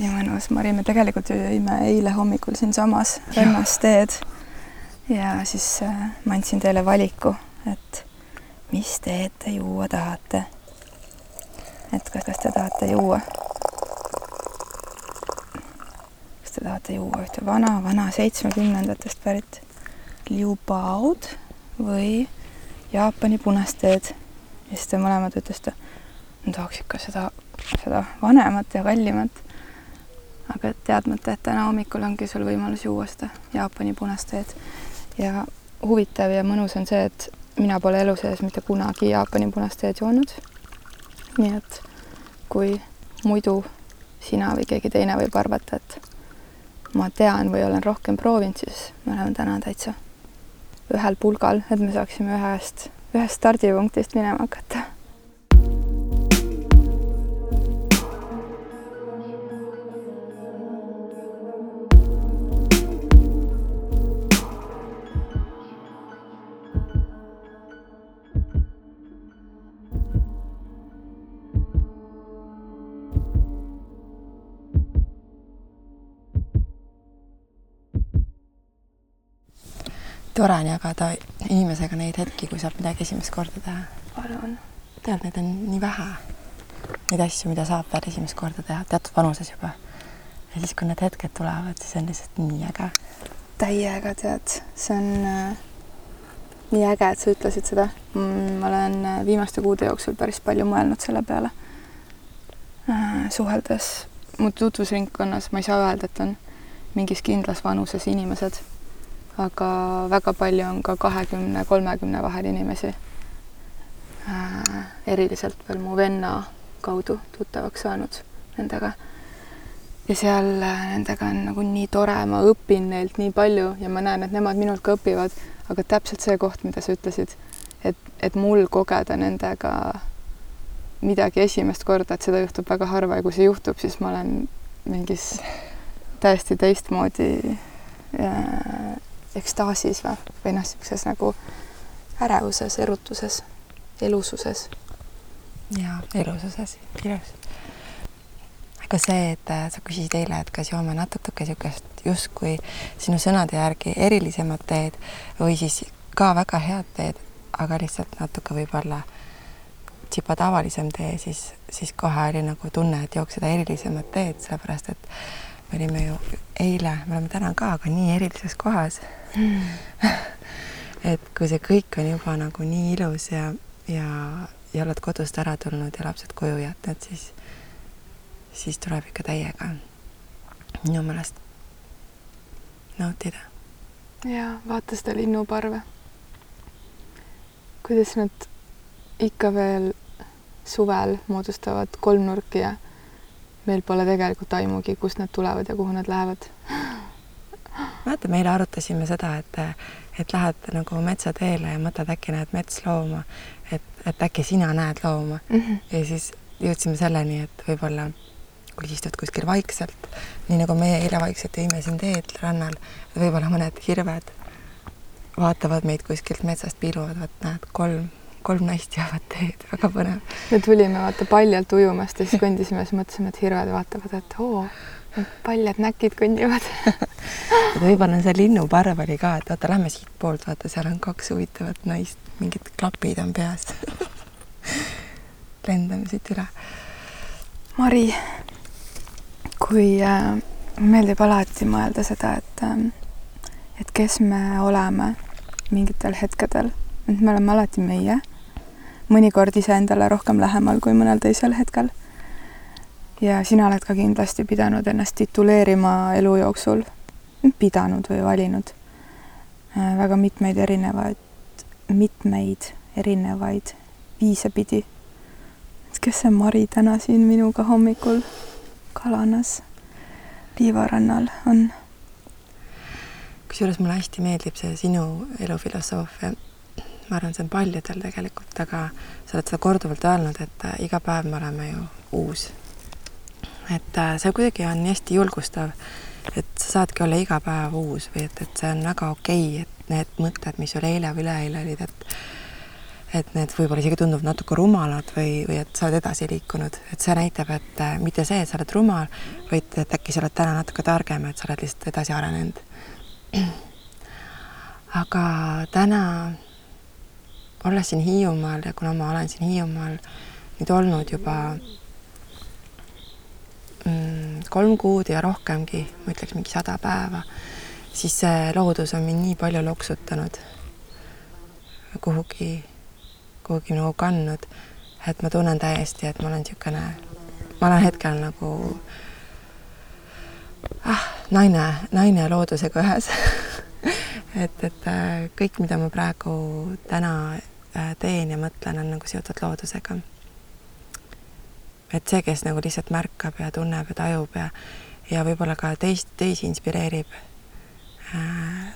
nii mõnus, Mari, me tegelikult ju jõime eile hommikul siinsamas rannas teed. ja siis äh, ma andsin teile valiku, et mis teed te juua tahate. et kas, kas te tahate juua? kas te tahate juua ühte vana, vana seitsmekümnendatest pärit liubaod või Jaapani punast teed? ja siis te mõlemad ütlesite, ma tahaks ikka seda, seda vanemat ja kallimat aga teadmata, et täna hommikul ongi sul võimalus juua seda Jaapani punast teed. ja huvitav ja mõnus on see, et mina pole elu sees mitte kunagi Jaapani punast teed joonud. nii et kui muidu sina või keegi teine võib arvata, et ma tean või olen rohkem proovinud, siis me oleme täna täitsa ühel pulgal, et me saaksime ühest, ühest stardipunktist minema hakata tore on jagada inimesega neid hetki, kui saab midagi esimest korda teha. palun. tead, neid on nii vähe, neid asju, mida saab veel esimest korda teha teatud vanuses juba. ja siis, kui need hetked tulevad, siis on lihtsalt nii äge. täiega tead, see on äh, nii äge, et sa ütlesid seda. ma olen äh, viimaste kuude jooksul päris palju mõelnud selle peale äh,. suheldes mu tutvusringkonnas, ma ei saa öelda, et on mingis kindlas vanuses inimesed aga väga palju on ka kahekümne, kolmekümne vahel inimesi äh,. eriliselt veel mu venna kaudu tuttavaks saanud nendega. ja seal äh, nendega on nagu nii tore, ma õpin neilt nii palju ja ma näen, et nemad minult ka õpivad, aga täpselt see koht, mida sa ütlesid, et, et mul kogeda nendega midagi esimest korda, et seda juhtub väga harva ja kui see juhtub, siis ma olen mingis täiesti teistmoodi äh, ekstaasis või, või noh, niisuguses nagu ärevuses, erutuses, elususes. jaa, elususes, ilus. aga see, et äh, sa küsisid eile, et kas joome natuke niisugust justkui sinu sõnade järgi erilisemat teed või siis ka väga head teed, aga lihtsalt natuke võib-olla tsipa tavalisem tee, siis, siis kohe oli nagu tunne, et jooks seda erilisemat teed, sellepärast et me olime ju eile, me oleme täna ka, aga nii erilises kohas mm. et kui see kõik on juba nagu nii ilus ja, ja, ja oled kodust ära tulnud ja lapsed koju jätnud, siis, siis tuleb ikka täiega minu meelest nautida. ja vaata seda linnuparve. kuidas nad ikka veel suvel moodustavad kolmnurki ja meil pole tegelikult aimugi, kust nad tulevad ja kuhu nad lähevad vaata, me eile arutasime seda, et, et lähed nagu metsateele ja mõtled, äkki näed metslooma, et, et äkki sina näed looma mm. -hmm. ja siis jõudsime selleni, et võib-olla kui istud kuskil vaikselt, nii nagu meie eile vaikselt jõime siin teed rannal, võib-olla mõned hirved vaatavad meid kuskilt metsast, piiluvad, vot näed, kolm, kolm naist jäävad teed, väga põnev. me tulime vaata paljalt ujumast ja siis kõndisime, siis mõtlesime, et hirved vaatavad, et oo paljad näkid kõnnivad võib-olla see linnuparv oli ka, et vaata, lähme siitpoolt, vaata, seal on kaks huvitavat naist, mingid klapid on peas lendame siit üle. Mari, kui äh, meeldib alati mõelda seda, et äh, et kes me oleme mingitel hetkedel, et me oleme alati meie, mõnikord iseendale rohkem lähemal kui mõnel teisel hetkel ja sina oled ka kindlasti pidanud ennast tituleerima elu jooksul, pidanud või valinud äh, väga mitmeid erinevaid, mitmeid erinevaid viise pidi. et kes see Mari täna siin minuga hommikul kalanas liivarannal on? kusjuures mulle hästi meeldib see sinu elufilosoofia. Ma arvan, see on paljudel tegelikult, aga sa oled seda korduvalt öelnud, et äh, iga päev me oleme ju uus et äh, see kuidagi on hästi julgustav, et sa saadki olla iga päev uus või et, et see on väga okei okay,, et need mõtted, mis sul eile või üleeile olid, et et need võib-olla isegi tunduvad natuke rumalad või, või et sa oled edasi liikunud, et see näitab, et äh, mitte see, et sa oled rumal, vaid et äkki sa oled täna natuke targem, et sa oled lihtsalt edasi arenenud. aga täna, olles siin Hiiumaal ja kuna ma olen siin Hiiumaal nüüd olnud juba mm, kolm kuud ja rohkemgi, ma ütleks mingi sada päeva, siis see loodus on mind nii palju loksutanud kuhugi kuhugi nagu kandnud, et ma tunnen täiesti, et ma olen niisugune, ma olen hetkel nagu ah, naine, naine loodusega ühes. Et, et äh, kõik, mida ma praegu täna teen ja mõtlen, on nagu seotud loodusega. et see, kes nagu lihtsalt märkab ja tunneb ja tajub ja, ja võib-olla ka teist, teisi inspireerib äh,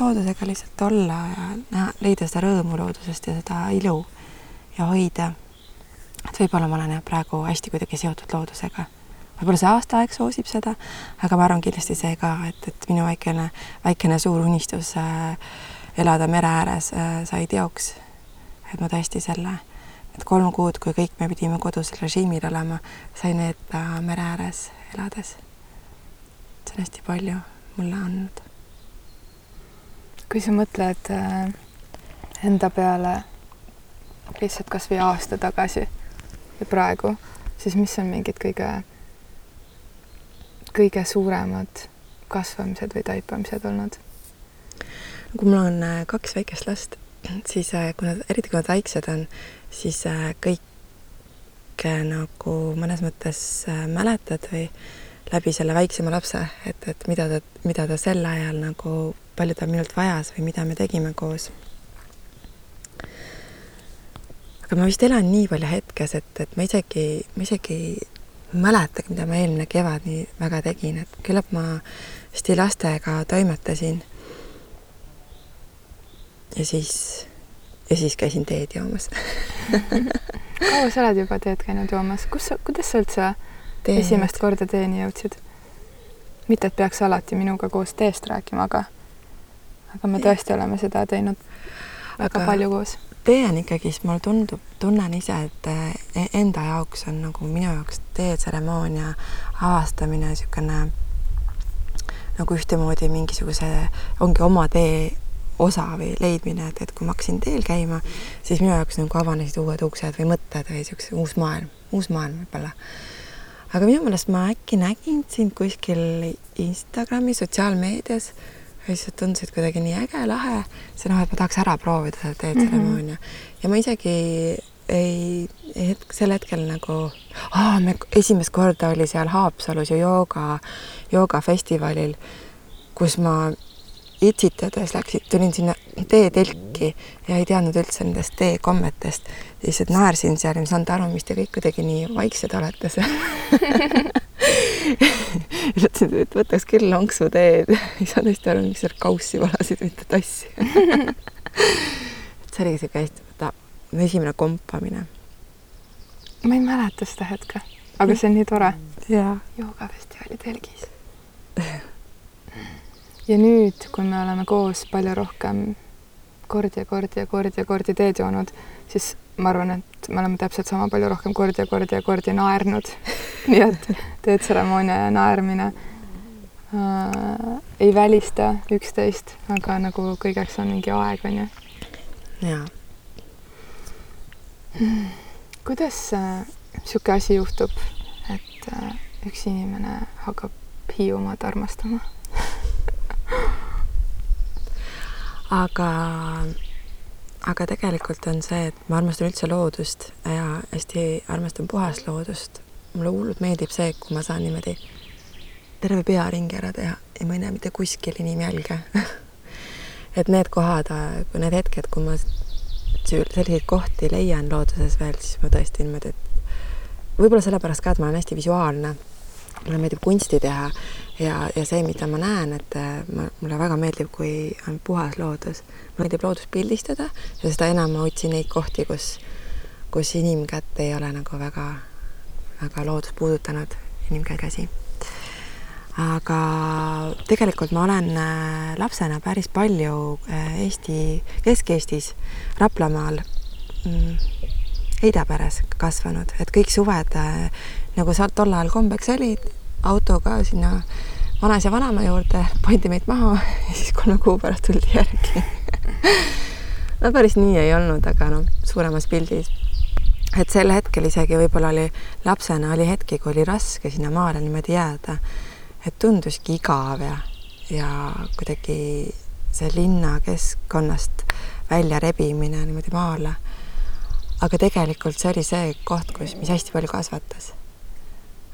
loodusega lihtsalt olla ja näha, leida seda rõõmu loodusest ja seda ilu ja hoida. et võib-olla ma olen jah praegu hästi kuidagi seotud loodusega. võib-olla see aastaaeg soosib seda, aga ma arvan kindlasti see ka, et, et minu väikene, väikene suur unistus äh, elada mere ääres äh, sai teoks. et ma tõesti selle, need kolm kuud, kui kõik me pidime kodusel režiimil olema, sain veeta mere ääres elades. see on hästi palju mulle andnud kui sa mõtled äh, enda peale lihtsalt kasvõi aasta tagasi ja praegu, siis mis on mingid kõige, kõige suuremad kasvamised või taipamised olnud? Kui mul on äh, kaks väikest last, siis äh, kui nad, eriti kui nad väiksed on, siis kõike nagu mõnes mõttes mäletad või läbi selle väiksema lapse, et, et mida ta, mida ta sel ajal nagu palju ta minult vajas või mida me tegime koos. aga ma vist elan nii palju hetkes, et, et ma isegi, ma isegi ei mäletagi, mida ma eelmine kevad nii väga tegin, et küllap ma hästi lastega toimetasin. Ja siis, ja siis käisin teed joomas kaua sa oled juba teed käinud joomas, kus sa, kuidas sa üldse Tee esimest korda teeni jõudsid? mitte, et peaks alati minuga koos teest rääkima, aga aga me tõesti oleme seda teinud väga aga palju koos. tee on ikkagist, mulle tundub, tunnen ise, et e-, enda jaoks on nagu minu jaoks teetseremoonia avastamine niisugune nagu ühtemoodi mingisuguse, ongi oma tee osa või leidmine, et, et kui ma hakkasin teel käima, siis minu jaoks nagu avanesid uued uksed või mõtted või niisuguse uus maailm, uus maailm võib-olla. aga minu meelest ma äkki nägin sind kuskil Instagrami sotsiaalmeedias ja siis tundus, et kuidagi nii äge, lahe, see noh, et ma tahaks ära proovida seda teetseremoonia mm -hmm. ja ma isegi ei, hetk, sel hetkel nagu, me esimest korda oli seal Haapsalus ju jooga, joogafestivalil, kus ma itsitades läksin, tulin sinna teetelki ja ei teadnud üldse nendest teekommetest. lihtsalt naersin seal ja ei saanud aru, mis te kõik kuidagi nii vaiksed olete seal ütlesin, et võtaks küll lonksu teed. ei saanud hästi aru, miks seal kaussi valasid, mitte tassi see oligi siuke hästi, vaata, esimene kompamine. ma ei mäleta seda hetke, aga see on nii tore. jaa. joogafestivali telgis ja nüüd, kui me oleme koos palju rohkem kordi ja kordi ja kordi ja kordi teed joonud, siis ma arvan, et me oleme täpselt sama palju rohkem kordi ja kordi ja kordi naernud nii et teetseremoonia ja naermine äh, ei välista üksteist, aga nagu kõigeks on mingi aeg, on ju. jaa. kuidas niisugune äh, asi juhtub, et äh, üks inimene hakkab Hiiumaad armastama aga, aga tegelikult on see, et ma armastan üldse loodust ja hästi armastan puhast loodust. mulle hullult meeldib see, kui ma saan niimoodi terve pea ringi ära teha ja ma ei näe mitte kuskil inimjälge et need kohad, need hetked, kui ma selliseid kohti leian looduses veel, siis ma tõesti niimoodi, et võib-olla sellepärast ka, et ma olen hästi visuaalne. Mulle meeldib kunsti teha ja, ja see, mida ma näen, et äh, ma, mulle väga meeldib, kui on puhas loodus. mulle meeldib loodust pildistada ja seda enam ma otsin neid kohti, kus, kus inimkätt ei ole nagu väga, väga loodust puudutanud, inimkäe käsi. aga tegelikult ma olen äh, lapsena päris palju äh, Eesti, Kesk-Eestis, Raplamaal mm, Heidaperes kasvanud, et kõik suved nagu sa tol ajal kombeks olid, autoga sinna vanaisa vanaema juurde, pandi meid maha ja siis kolme kuu pärast tuldi järgi no päris nii ei olnud, aga noh, suuremas pildis. et sel hetkel isegi võib-olla oli lapsena oli hetki, kui oli raske sinna maale niimoodi jääda. et tunduski igav ja, ja kuidagi see linnakeskkonnast välja rebimine niimoodi maale. aga tegelikult see oli see koht, kus, mis hästi palju kasvatas.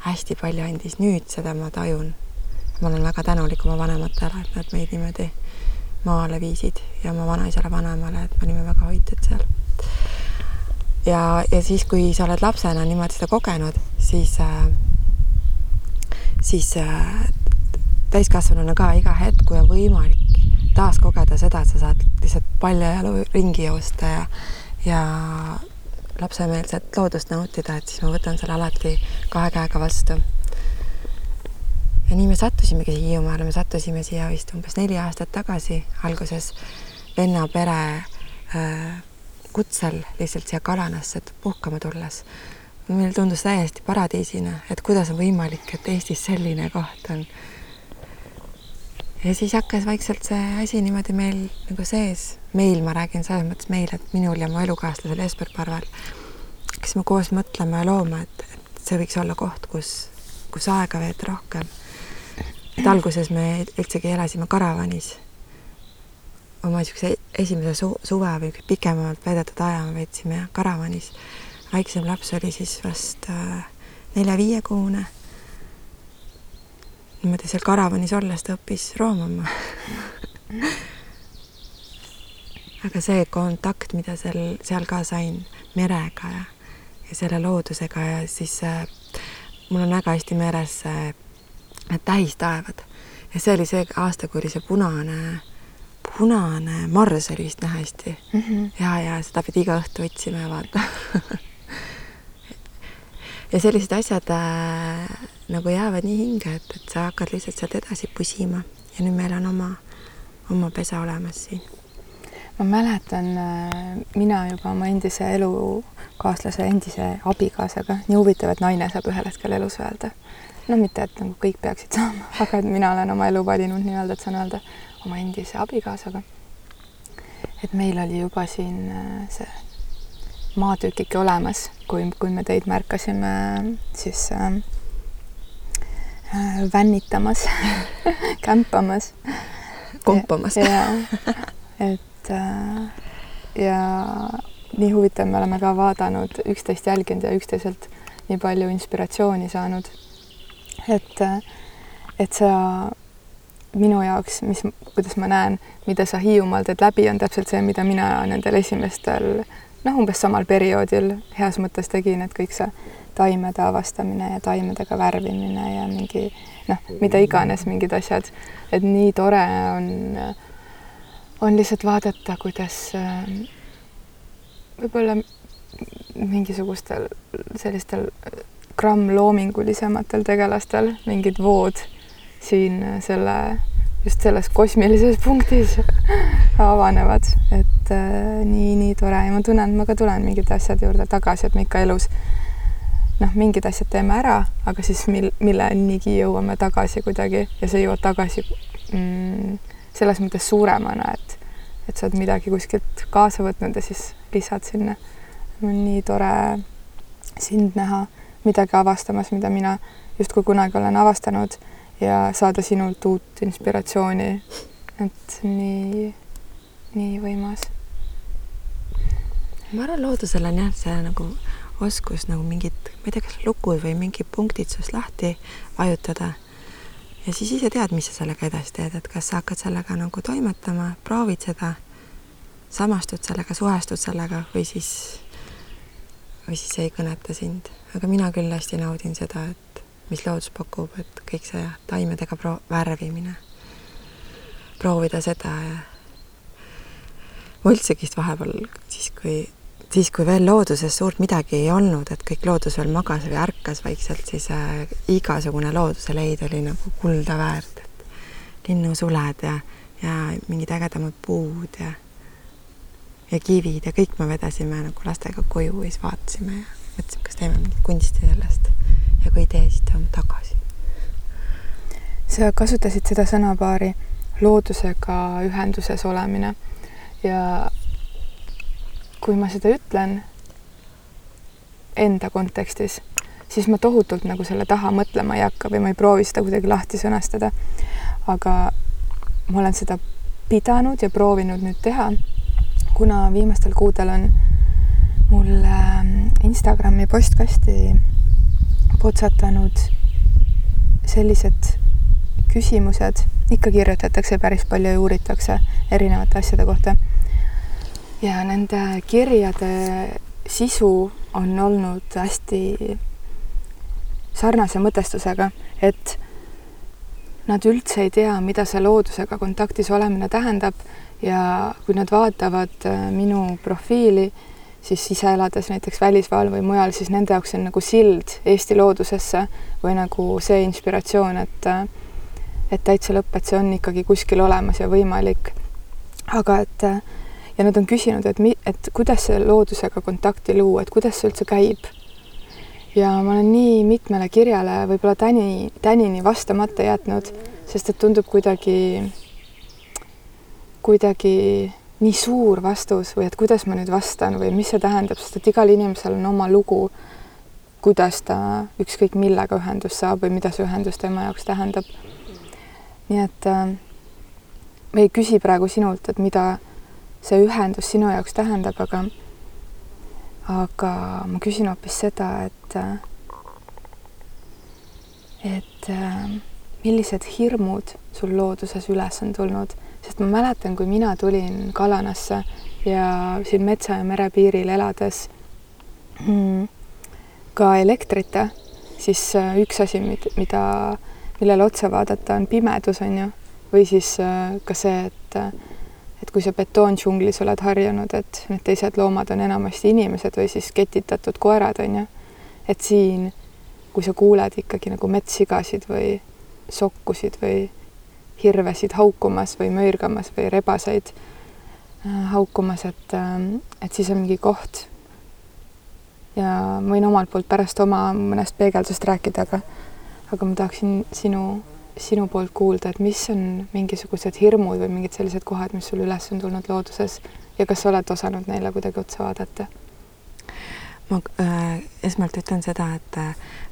Hästi palju andis, nüüd seda ma tajun ma olen väga tänulik oma vanematele, et nad meid niimoodi maale viisid ja oma vanaisale, vanaemale, et me olime väga hoitud seal. ja, ja siis, kui sa oled lapsena niimoodi seda kogenud, siis äh,, siis äh, täiskasvanuna ka iga hetk, kui on võimalik taas kogeda seda, et sa saad lihtsalt paljajalu ringi joosta ja, ja lapsemeelset loodust nautida, et siis ma võtan selle alati kahe käega vastu ja nii me sattusimegi Hiiumaale, me sattusime siia vist umbes neli aastat tagasi, alguses venna pere äh, kutsel lihtsalt siia Kalanasse puhkama tulles. meile tundus täiesti paradiisina, et kuidas on võimalik, et Eestis selline koht on. Ja siis hakkas vaikselt see asi niimoodi meil nagu sees, meil, ma räägin selles mõttes meil, et minul ja mu elukaaslasel Jesper Parvel, kes me koos mõtleme ja loome, et, et see võiks olla koht, kus, kus aega veeta rohkem et alguses me üldsegi elasime karavanis. oma niisuguse esimese su suve või pikemalt veedetud aja me veetsime karavanis. väiksem laps oli siis vast äh, nelja-viiekuune. Niimoodi seal karavanis olles ta õppis roomama aga see kontakt, mida seal, seal ka sain merega ja, ja selle loodusega ja siis äh, mul on väga hästi meeles see need tähistaevad ja see oli see aasta, kui oli see punane, punane Mars oli vist näha hästi mm. -hmm. ja, ja seda pidi iga õhtu otsima ja vaatama ja sellised asjad äh, nagu jäävad nii hinge, et, et sa hakkad lihtsalt sealt edasi pusima ja nüüd meil on oma, oma pesa olemas siin. ma mäletan, äh, mina juba oma endise elukaaslase, endise abikaasaga, nii huvitav, et naine saab ühel hetkel elus öelda no mitte, et nagu kõik peaksid saama, aga et mina olen oma elu valinud nii-öelda, et saan öelda oma endise abikaasaga. et meil oli juba siin äh, see maatükike olemas, kui, kui me teid märkasime siis äh, vännitamas kämpamas. kompamas. ja, et äh, ja nii huvitav, me oleme ka vaadanud, üksteist jälginud ja üksteiselt nii palju inspiratsiooni saanud et, et sa minu jaoks, mis, kuidas ma näen, mida sa Hiiumaal teed läbi, on täpselt see, mida mina nendel esimestel noh, umbes samal perioodil heas mõttes tegin, et kõik see taimede avastamine ja taimedega värvimine ja mingi noh, mida iganes, mingid asjad, et nii tore on, on lihtsalt vaadata, kuidas võib-olla mingisugustel sellistel grammloomingulisematel tegelastel mingid vood siin selle, just selles kosmilises punktis avanevad, et äh, nii, nii tore. Ja ma tunnen, ma ka tulen mingite asjade juurde tagasi, et me ikka elus noh, mingid asjad teeme ära, aga siis mil, millenigi jõuame tagasi kuidagi ja sa jõuad tagasi mm, selles mõttes suuremana, et, et sa oled midagi kuskilt kaasa võtnud ja siis lisad sinna. on nii tore sind näha midagi avastamas, mida mina justkui kunagi olen avastanud ja saada sinult uut inspiratsiooni. et nii, nii võimas. ma arvan, loodusel on jah, see nagu oskus nagu mingid, ma ei tea, kas lukud või mingid punktid sinust lahti vajutada. ja siis ise tead, mis sa sellega edasi teed, et kas sa hakkad sellega nagu toimetama, proovid seda, samastud sellega, suhestud sellega või siis, või siis ei kõneta sind aga mina küll hästi naudin seda, et mis loodus pakub, et kõik see taimedega pro-, värvimine, proovida seda ja ma üldsegi vist vahepeal siis, kui siis, kui veel looduses suurt midagi ei olnud, et kõik loodus veel magas või ärkas vaikselt, siis äh, igasugune looduse leid oli nagu kulda väärt, et linnusuled ja, ja mingid ägedamad puud ja ja kivid ja kõik me vedasime nagu lastega koju ja siis vaatasime ja mõtlesime, kas teeme mingit kunsti sellest ja kui ei tee, siis toome tagasi. sa kasutasid seda sõnapaari loodusega ühenduses olemine ja kui ma seda ütlen enda kontekstis, siis ma tohutult nagu selle taha mõtlema ei hakka või ma ei proovi seda kuidagi lahti sõnastada. aga ma olen seda pidanud ja proovinud nüüd teha kuna viimastel kuudel on mul ähm, Instagrami postkasti potsatanud sellised küsimused, ikka kirjutatakse päris palju ja uuritakse erinevate asjade kohta. Ja nende kirjade sisu on olnud hästi sarnase mõtestusega, et nad üldse ei tea, mida see loodusega kontaktis olemine tähendab ja kui nad vaatavad äh, minu profiili, siis ise elades näiteks välismaal või mujal, siis nende jaoks on nagu sild Eesti loodusesse või nagu see inspiratsioon, et äh, et täitsa lõpp, et see on ikkagi kuskil olemas ja võimalik. aga et äh, ja nad on küsinud, et et kuidas see loodusega kontakti luua, et kuidas see üldse käib. ja ma olen nii mitmele kirjale võib-olla täni, tänini vastamata jätnud, sest et tundub kuidagi kuidagi nii suur vastus või et kuidas ma nüüd vastan või mis see tähendab, sest et igal inimesel on oma lugu, kuidas ta ükskõik millega ühendust saab või mida see ühendus tema jaoks tähendab. nii et äh, ma ei küsi praegu sinult, et mida see ühendus sinu jaoks tähendab, aga aga ma küsin hoopis seda, et et millised hirmud sul looduses üles on tulnud? Sest ma mäletan, kui mina tulin Kalanasse ja siin metsa ja mere piiril elades mm, ka elektrita, siis üks asi, mida, millele otsa vaadata, on pimedus, on ju, või siis ka see, et et kui sa betoondžunglis oled harjunud, et need teised loomad on enamasti inimesed või siis ketitatud koerad, on ju, et siin, kui sa kuuled ikkagi nagu metssigasid või sokkusid või hirvesid haukumas või möirgamas või rebaseid äh, haukumas, et, ähm, et siis on mingi koht. ja ma võin omalt poolt pärast oma mõnest peegeldusest rääkida, aga, aga ma tahaksin sinu, sinu poolt kuulda, et mis on mingisugused hirmud või mingid sellised kohad, mis sul üles on tulnud looduses ja kas sa oled osanud neile kuidagi otsa vaadata? ma äh, esmalt ütlen seda, et,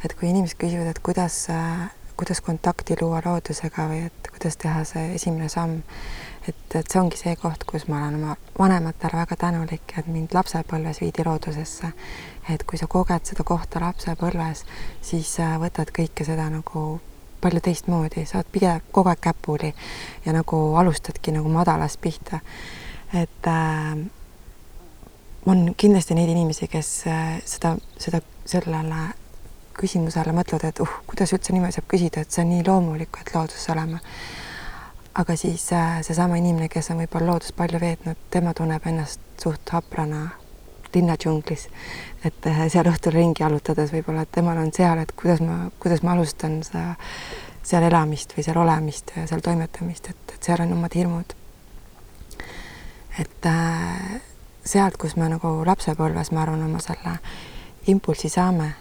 et kui inimesed küsivad, et kuidas äh, kuidas kontakti luua loodusega või et kuidas teha see esimene samm. et, et see ongi see koht, kus ma olen oma vanematele väga tänulik, et mind lapsepõlves viidi loodusesse. et kui sa koged seda kohta lapsepõlves, siis võtad kõike seda nagu palju teistmoodi, sa oled pigem kogu aeg käpuli ja nagu alustadki nagu madalast pihta. et äh, on kindlasti neid inimesi, kes äh, seda, seda sellele küsimusele mõtled, et uh, kuidas üldse niimoodi saab küsida, et see on nii loomulik, et looduses olema. aga siis äh, seesama inimene, kes on võib-olla loodust palju veetnud, tema tunneb ennast suht haprana linnadžunglis, et äh, seal õhtul ringi jalutades võib-olla, et temal on seal, et kuidas ma, kuidas ma alustan seda, seal elamist või seal olemist ja seal toimetamist, et, et seal on omad hirmud. et äh, sealt, kus me nagu lapsepõlves, ma arvan, oma selle impulsi saame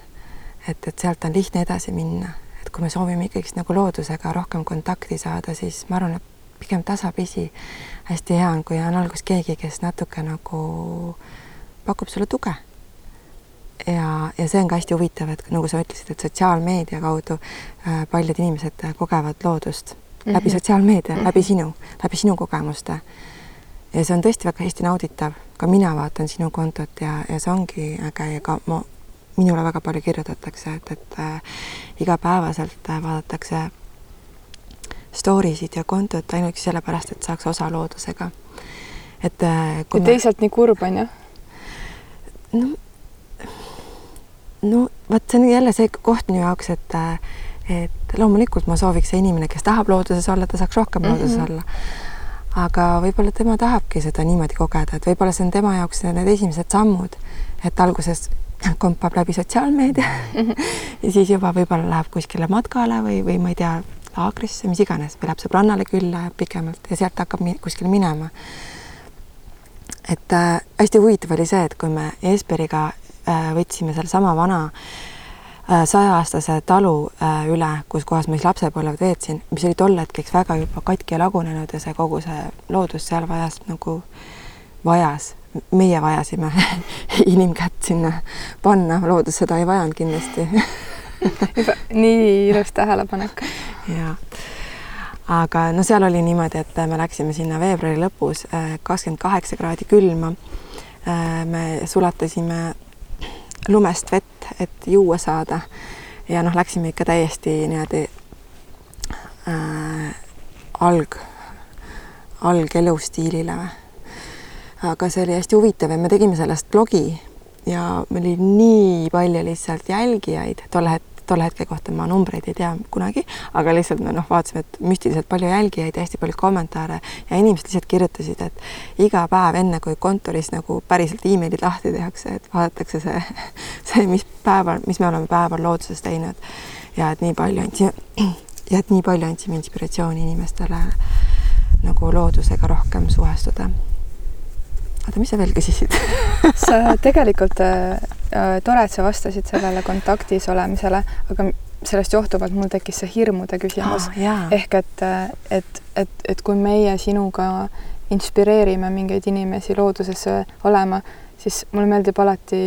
et, et sealt on lihtne edasi minna, et kui me soovime ikkagist nagu loodusega rohkem kontakti saada, siis ma arvan, et pigem tasapisi hästi hea on, kui on alguses keegi, kes natuke nagu pakub sulle tuge. ja, ja see on ka hästi huvitav, et nagu sa ütlesid, et sotsiaalmeedia kaudu äh, paljud inimesed kogevad loodust mm -hmm. läbi sotsiaalmeedia mm, -hmm. läbi sinu, läbi sinu kogemuste. ja see on tõesti väga hästi nauditav, ka mina vaatan sinu kontot ja, ja see ongi äge ja ka ma minule väga palju kirjutatakse, et, et äh, igapäevaselt äh, vaadatakse story sid ja kontot ainuüksi sellepärast, et saaks osa loodusega. et äh, ja teisalt nii kurb on ju? No, no vot, see on jälle see koht minu jaoks, et et loomulikult ma sooviks, see inimene, kes tahab looduses olla, ta saaks rohkem mm -hmm. looduses olla. aga võib-olla tema tahabki seda niimoodi kogeda, et võib-olla see on tema jaoks need esimesed sammud, et alguses kompab läbi sotsiaalmeedia ja siis juba võib-olla läheb kuskile matkale või, või ma ei tea, laagrisse, mis iganes, või läheb sõbrannale külla pikemalt ja sealt hakkab kuskile minema. Et äh, hästi huvitav oli see, et kui me Esperiga äh, võtsime sellesama vana äh, sajaaastase talu äh, üle, kus kohas ma siis lapsepõlved veetsin, mis oli tol hetkeks väga juba katki ja lagunenud ja see kogu see loodus seal vajas nagu, vajas meie vajasime inimkätt sinna panna, loodus seda ei vajanud kindlasti nii ilus tähelepanek. ja, aga no seal oli niimoodi, et me läksime sinna veebruari lõpus, äh, kakskümmend kaheksa kraadi külma. Äh, me sulatasime lumest vett, et juua saada. Ja noh, läksime ikka täiesti niimoodi äh, alg, algelustiilile. Või aga see oli hästi huvitav ja me tegime sellest blogi. Ja meil oli nii palju lihtsalt jälgijaid. Tolle het-, tolle hetke kohta ma numbreid ei tea kunagi, aga lihtsalt me noh, vaatasime, et müstiliselt palju jälgijaid ja hästi palju kommentaare ja inimesed lihtsalt kirjutasid, et iga päev enne, kui kontoris nagu päriselt emailid lahti tehakse, et vaadatakse see, see, mis päeval, mis me oleme päeval looduses teinud. Ja et nii palju andsime ja et nii palju andsime inspiratsiooni inimestele nagu loodusega rohkem suhestuda oota, mis sa veel küsisid sa tegelikult äh, äh, tore, et sa vastasid sellele kontaktis olemisele, aga sellest johtuvalt mul tekkis see hirmude küsimus oh,. ehk et, äh, et, et, et kui meie sinuga inspireerime mingeid inimesi loodusesse olema, siis mulle meeldib alati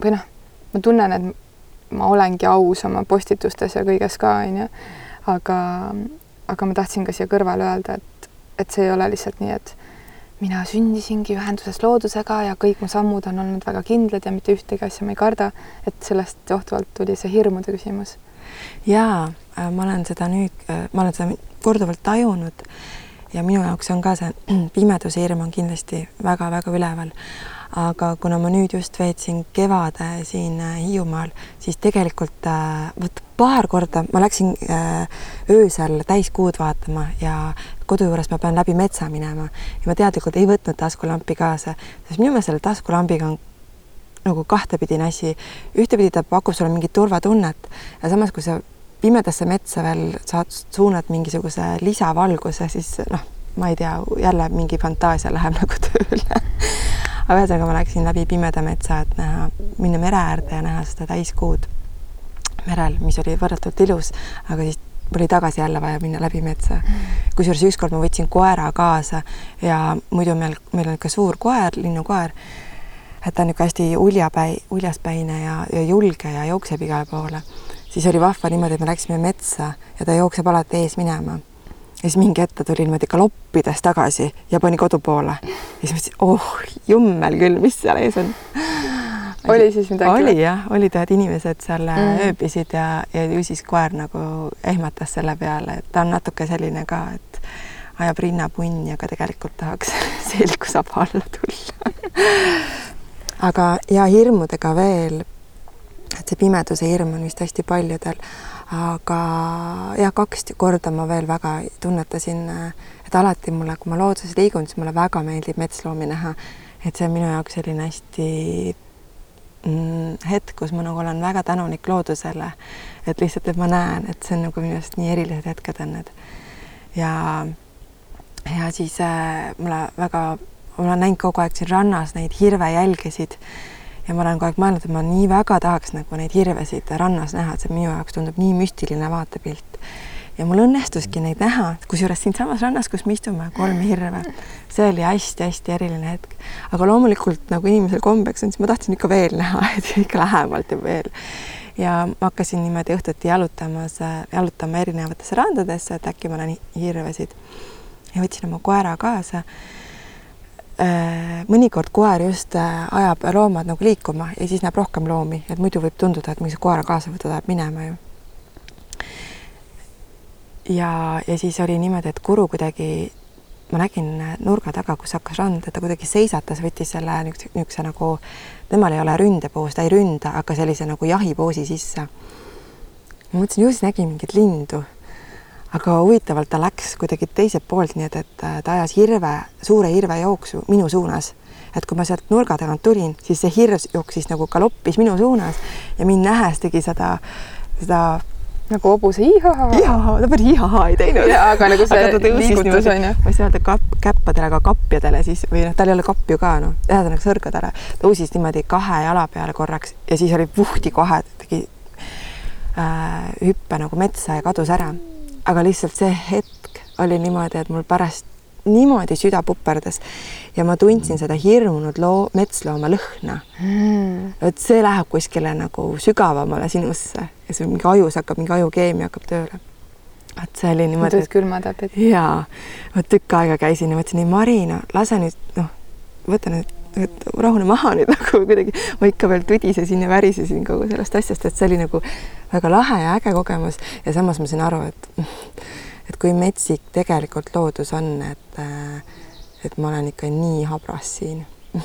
või noh, ma tunnen, et ma olengi aus oma postitustes ja kõiges ka, onju. aga, aga ma tahtsin ka siia kõrvale öelda, et, et see ei ole lihtsalt nii, et mina sündisingi ühenduses loodusega ja kõik mu sammud on olnud väga kindlad ja mitte ühtegi asja ma ei karda, et sellest johtuvalt tuli see hirmude küsimus. jaa, äh, ma olen seda nüüd, äh, ma olen seda korduvalt tajunud ja minu jaoks on ka see pimeduse hirm on kindlasti väga-väga üleval aga kuna ma nüüd just veetsin kevade siin äh, Hiiumaal, siis tegelikult vot paar korda ma läksin öösel täiskuud vaatama ja kodu juures ma pean läbi metsa minema ja ma teadlikult ei võtnud taskulampi kaasa, sest minu meelest selle taskulambiga on nagu kahtepidine asi. ühtepidi ta pakub sulle mingit turvatunnet ja samas, kui sa pimedasse metsa veel saad, suunad mingisuguse lisavalguse, siis noh, ma ei tea, jälle mingi fantaasia läheb nagu tööle aga ühesõnaga ma läksin läbi pimeda metsa, et näha, minna mere äärde ja näha seda täiskuud merel, mis oli võrratult ilus, aga siis oli tagasi jälle vaja minna läbi metsa. kusjuures ükskord ma võtsin koera kaasa ja muidu meil, meil on ikka suur koer, linnukoer, et ta on niisugune hästi uljapäi, uljaspäine ja, ja julge ja jookseb igale poole. siis oli vahva niimoodi, et me läksime metsa ja ta jookseb alati ees minema ja siis mingi hetk ta tuli niimoodi galoppides tagasi ja pani kodu poole. ja siis mõtlesin, oh jummel küll, mis seal ees on. Oli siis midagi? oli jah, olid ühed inimesed seal mm. ööbisid ja, ja ju siis koer nagu ehmatas selle peale, et ta on natuke selline ka, et ajab rinnapunni, aga tegelikult tahaks selg saab alla tulla aga ja hirmudega veel, et see pimeduse hirm on vist hästi paljudel aga jah, kaks korda ma veel väga tunnetasin, et alati mulle, kui ma looduses liigun, siis mulle väga meeldib metsloomi näha. et see on minu jaoks selline hästi hetk, kus ma nagu olen väga tänulik loodusele, et lihtsalt, et ma näen, et see on nagu minu arust nii erilised hetked on need. ja, ja siis äh, mulle väga, ma olen näinud kogu aeg siin rannas neid hirvejälgesid ja ma olen kogu aeg mõelnud, et ma nii väga tahaks nagu neid hirvesid rannas näha, et see minu jaoks tundub nii müstiline vaatepilt. Ja mul õnnestuski neid näha, kusjuures siinsamas rannas, kus me istume, kolm hirve. see oli hästi-hästi eriline hetk. aga loomulikult nagu inimesel kombeks on, siis ma tahtsin ikka veel näha, et ikka lähemalt ja veel. ja ma hakkasin niimoodi õhtuti jalutamas, jalutama erinevatesse randadesse, et äkki ma näen hirvesid. ja võtsin oma koera kaasa Äh, mõnikord koer just äh, ajab loomad nagu liikuma ja siis näeb rohkem loomi, et muidu võib tunduda, et sa koera kaasa võtad, läheb minema ju. Ja, ja siis oli niimoodi, et kuru kuidagi, ma nägin nurga taga, kus hakkas rand, et ta kuidagi seisatas, võttis selle niisuguse, niisuguse nagu, temal ei ole ründepoos, ta ei ründa, aga sellise nagu jahipoosi sisse. ma mõtlesin, ju siis nägi mingit lindu aga huvitavalt ta läks kuidagi teiselt poolt, nii et, et äh, ta ajas hirve, suure hirve jooksu minu suunas. et kui ma sealt nurga tagant tulin, siis see hirv jooksis nagu galoppis minu suunas ja mind nähes tegi seda, seda nagu hobuse ihahaa. ihahaa, ta päris ihahaa ei teinud. aga nagu see aga liigutus on ju. ma ei saa öelda kapp, käppadele, aga kapjadele siis või noh, tal ei ole kapju ka noh, ühesõnaga sõrgadele. tõusis niimoodi kahe jala peale korraks ja siis oli puhti kohe, tegi äh, hüppe nagu metsa ja kadus ära aga lihtsalt see hetk oli niimoodi, et mul pärast niimoodi süda puperdas ja ma tundsin seda hirmunud loo, metslooma lõhna mm.. et see läheb kuskile nagu sügavamale sinusse ja see mingi ajus hakkab, mingi ajukeemia hakkab tööle. et see oli niimoodi. tulid külmatapid? jaa, ma tükk aega käisin ja mõtlesin, ei Marina, lase nüüd noh, võta nüüd et rahune maha nüüd nagu kuidagi, ma ikka veel tudisesin ja värisesin kogu sellest asjast, et see oli nagu väga lahe ja äge kogemus ja samas ma sain aru, et et kui metsik tegelikult loodus on, et et ma olen ikka nii habras siin.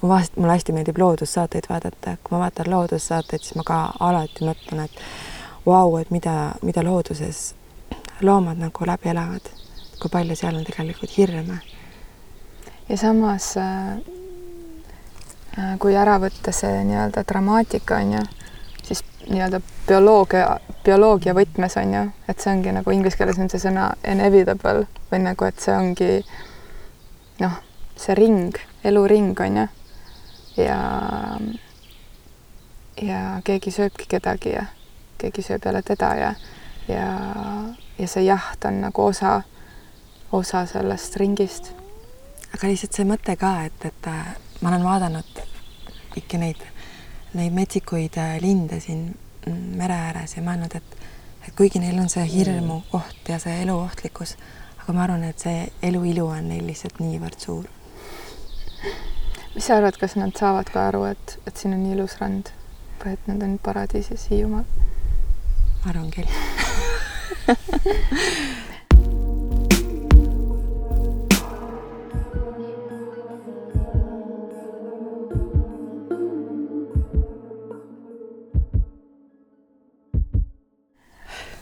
kui vahest mulle hästi meeldib loodussaateid vaadata, kui ma vaatan loodussaateid, siis ma ka alati mõtlen, et vau, et mida, mida looduses loomad nagu läbi elavad, kui palju seal on tegelikult hirme. ja samas äh, äh kui ära võtta see nii-öelda dramaatika on ju nii-öelda bioloogia, bioloogia võtmes on ju, et see ongi nagu inglise keeles on see sõna inevitable või nagu, et see ongi noh, see ring, eluring on ju. ja, ja keegi sööbki kedagi ja keegi sööb jälle teda ja, ja, ja see jaht on nagu osa, osa sellest ringist. aga lihtsalt see mõte ka, et, et ma olen vaadanud kõiki neid neid metsikuid äh, linde siin mm, mere ääres ja mõelnud, et et kuigi neil on see hirmu koht ja see eluohtlikkus, aga ma arvan, et see elu ilu on neil lihtsalt niivõrd suur. mis sa arvad, kas nad saavad ka aru, et, et siin on ilus rand või et nad on paradiisis Hiiumaal? ma arvan küll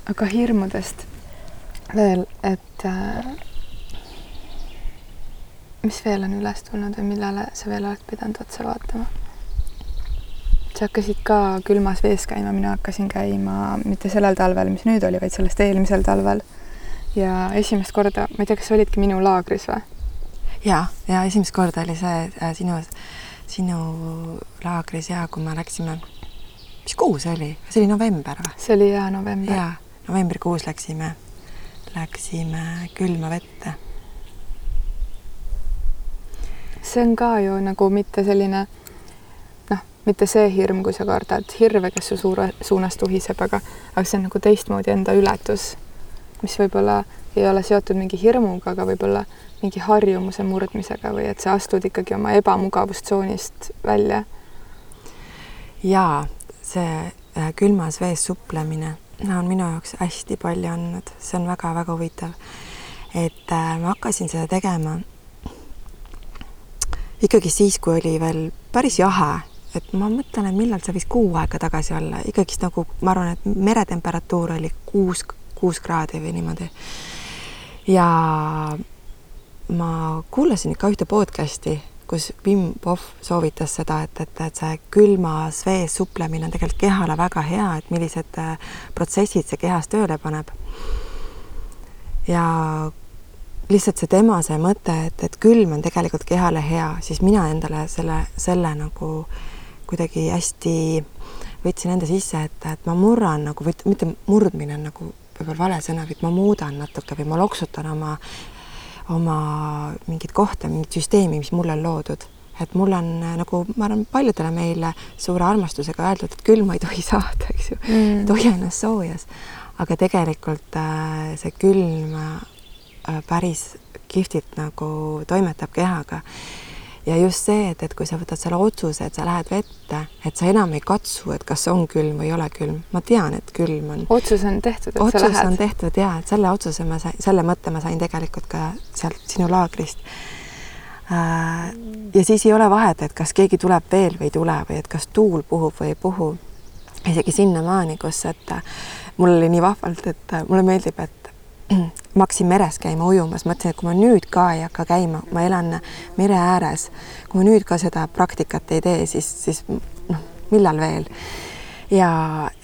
aga hirmudest veel, et äh, mis veel on üles tulnud või millele sa veel oled pidanud otsa vaatama? sa hakkasid ka külmas vees käima, mina hakkasin käima mitte sellel talvel, mis nüüd oli, vaid sellest eelmisel talvel. ja esimest korda, ma ei tea, kas sa olidki minu laagris või? ja, ja esimest korda oli see äh, sinu, sinu laagris ja kui me läksime, mis kuu see oli, see oli november või? see oli jaa, november. jaa novembrikuus läksime, läksime külma vette. see on ka ju nagu mitte selline noh, mitte see hirm, kui sa kardad hirve, kes su suure suunas tuhiseb, aga, aga see on nagu teistmoodi enda ületus, mis võib-olla ei ole seotud mingi hirmuga, aga võib-olla mingi harjumuse murdmisega või et sa astud ikkagi oma ebamugavustsoonist välja. jaa, see äh, külmas vees suplemine on minu jaoks hästi palju andnud, see on väga-väga huvitav. et äh, ma hakkasin seda tegema ikkagi siis, kui oli veel päris jahe, et ma mõtlen, et millal see võis kuu aega tagasi olla, ikkagist nagu ma arvan, et meretemperatuur oli kuus, kuus kraadi või niimoodi. ja ma kuulasin ikka ühte podcast'i kus Wim Hof soovitas seda, et, et, et see külmas vees suplemine on tegelikult kehale väga hea, et millised äh, protsessid see kehas tööle paneb. ja lihtsalt see tema see mõte, et, et külm on tegelikult kehale hea, siis mina endale selle, selle nagu kuidagi hästi võtsin enda sisse, et, et ma murran nagu või mitte murdmine on nagu võib-olla vale sõna, vaid ma muudan natuke või ma loksutan oma oma mingit kohta, mingit süsteemi, mis mulle on loodud. et mul on nagu ma arvan, paljudele meile suure armastusega öeldud, et külma ei tohi saada, eks ju mm., tohi ennast soojas. aga tegelikult äh, see külm äh, päris kihvtilt nagu toimetab kehaga ja just see, et, et kui sa võtad selle otsuse, et sa lähed vette, et sa enam ei katsu, et kas on külm või ei ole külm, ma tean, et külm on. otsus on tehtud, et otsus sa lähed. on tehtud ja, et selle otsuse ma sain, selle mõtte ma sain tegelikult ka sealt sinu laagrist äh,. ja siis ei ole vahet, et kas keegi tuleb veel või ei tule või et kas tuul puhub või ei puhu. isegi sinnamaani, kus, et mul oli nii vahvalt, et äh, mulle meeldib, et ma hakkasin meres käima ujumas, mõtlesin, et kui ma nüüd ka ei hakka käima, ma elan mere ääres, kui ma nüüd ka seda praktikat ei tee, siis, siis noh, millal veel. ja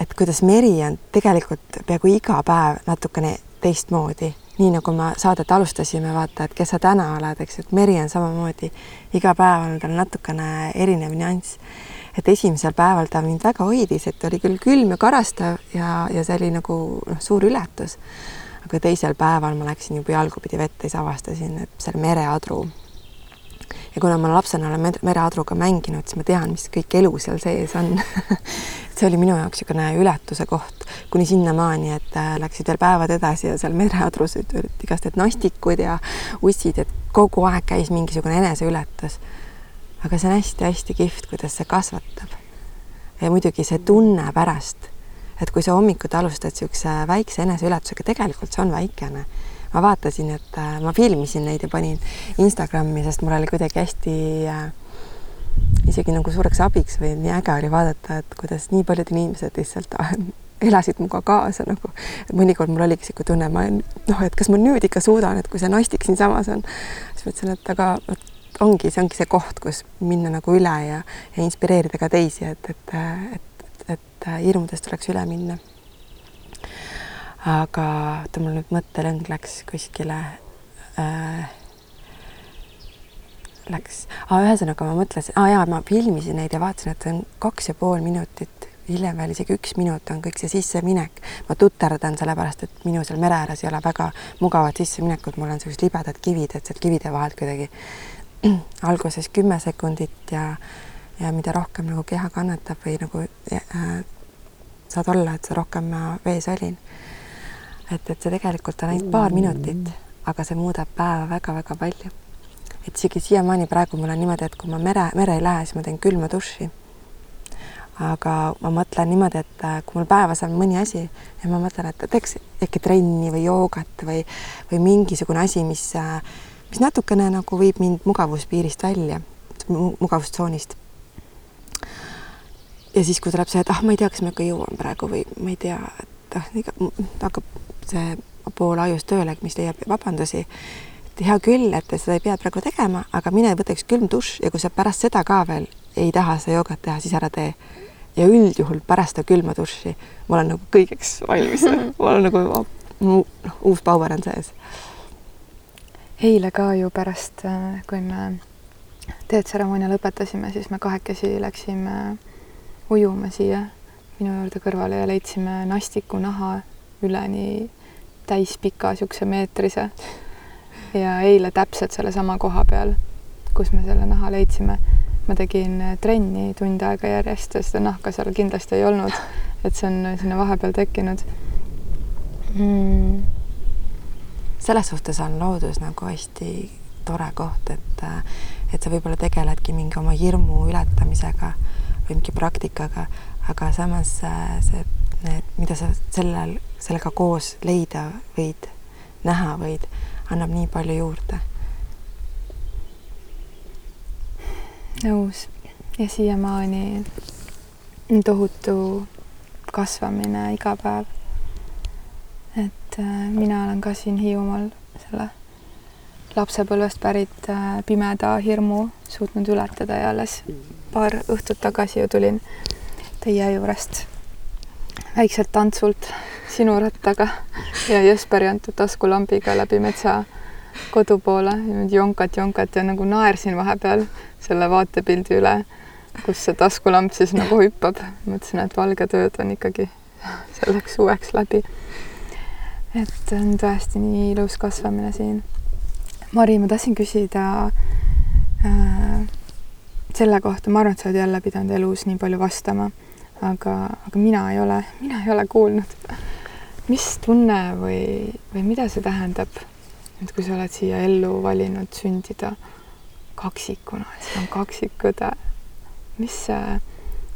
et kuidas meri on tegelikult peaaegu iga päev natukene teistmoodi, nii nagu me saadet alustasime, vaata, et kes sa täna oled, eks, et meri on samamoodi iga päev on tal natukene erinev nüanss et esimesel päeval ta mind väga hoidis, et oli küll külm ja karastav ja, ja see oli nagu noh, suur ületus. Aga teisel päeval ma läksin juba jalgupidi vette, siis avastasin, seal mereadru. ja kuna ma lapsena olen mereadruga mänginud, siis ma tean, mis kõik elu seal sees on see oli minu jaoks niisugune ületuse koht kuni sinnamaani, et äh, läksid veel päevad edasi ja seal mereadrus olid igast need nastikud ja ussid, et kogu aeg käis mingisugune eneseületus aga see on hästi-hästi kihvt, kuidas see kasvatab. ja muidugi see tunne pärast, et kui sa hommikut alustad niisuguse väikse eneseületusega, tegelikult see on väikene. ma vaatasin, et äh, ma filmisin neid ja panin Instagrami, sest mul oli kuidagi hästi äh, isegi nagu suureks abiks või nii äge oli vaadata, et kuidas nii paljud inimesed lihtsalt äh, elasid minuga kaasa nagu, mõnikord mul oligi niisugune tunne, ma noh, et kas ma nüüd ikka suudan, et kui see nastik siinsamas on, siis mõtlesin, et aga vot ongi, see ongi see koht, kus minna nagu üle ja, ja inspireerida ka teisi, et, et, et, et, et hirmudest tuleks üle minna. aga oota, mul nüüd mõttelõng läks kuskile äh,. Läks ah,, ühesõnaga ma mõtlesin ah,, jaa, ma filmisin neid ja vaatasin, et on kaks ja pool minutit hiljem veel isegi üks minut on kõik see sisseminek. ma tuterdan sellepärast, et minu seal mere ääres ei ole väga mugavad sisseminekut, mul on sellised libedad kivid, et sealt kivide vahelt kuidagi alguses kümme sekundit ja, ja mida rohkem nagu keha kannatab või nagu äh, saad olla, et sa rohkem vees olin. et, et see tegelikult on ainult paar minutit, aga see muudab päeva väga-väga palju. et isegi siiamaani praegu mul on niimoodi, et kui ma mere, mere ei lähe, siis ma teen külma duši. aga ma mõtlen niimoodi, et äh, kui mul päevas on mõni asi ja ma mõtlen, et teeks äkki trenni või joogat või, või mingisugune asi, mis äh, mis natukene nagu viib mind mugavuspiirist välja, mugavustsoonist. Ja siis, kui tuleb see, et ah, ma ei tea, kas ma ikka jõuan praegu või ma ei tea, et ah, hakkab see pool ajust tööle, mis leiab vabandusi. et hea küll, et seda ei pea praegu tegema, aga mine võta üks külm dušš ja kui sa pärast seda ka veel ei taha seda joogat teha, siis ära tee. ja üldjuhul pärast seda külma dušši ma olen nagu kõigeks valmis ma olen nagu, noh, uus power on sees eile ka ju pärast, äh, kui me teetseremoonia lõpetasime, siis me kahekesi läksime ujuma siia minu juurde kõrvale ja leidsime nastiku naha üleni täispika niisuguse meetrise. ja eile täpselt sellesama koha peal, kus me selle naha leidsime, ma tegin trenni tund aega järjest ja seda nahka seal kindlasti ei olnud, et see on sinna vahepeal tekkinud. Mm selles suhtes on loodus nagu hästi tore koht, et, et sa võib-olla tegeledki mingi oma hirmu ületamisega või mingi praktikaga, aga samas see, need, mida sa sellel, sellega koos leida võid, näha võid, annab nii palju juurde. nõus ja siiamaani tohutu kasvamine iga päev et äh, mina olen ka siin Hiiumaal selle lapsepõlvest pärit äh, pimeda hirmu suutnud ületada ja alles paar õhtut tagasi ju tulin teie juurest väikselt tantsult sinu rattaga ja Jesperi antud taskulambiga läbi metsa kodu poole niimoodi jonkat-jonkat ja nagu naersin vahepeal selle vaatepildi üle, kus see taskulamp siis nagu hüppab. mõtlesin, et valged ööd on ikkagi selleks suveks läbi et on tõesti nii ilus kasvamine siin. Mari, ma tahtsin küsida äh, selle kohta, ma arvan, et sa oled jälle pidanud elus nii palju vastama, aga, aga mina ei ole, mina ei ole kuulnud. mis tunne või, või mida see tähendab, et kui sa oled siia ellu valinud sündida kaksikuna, sul on kaksikõde, mis see,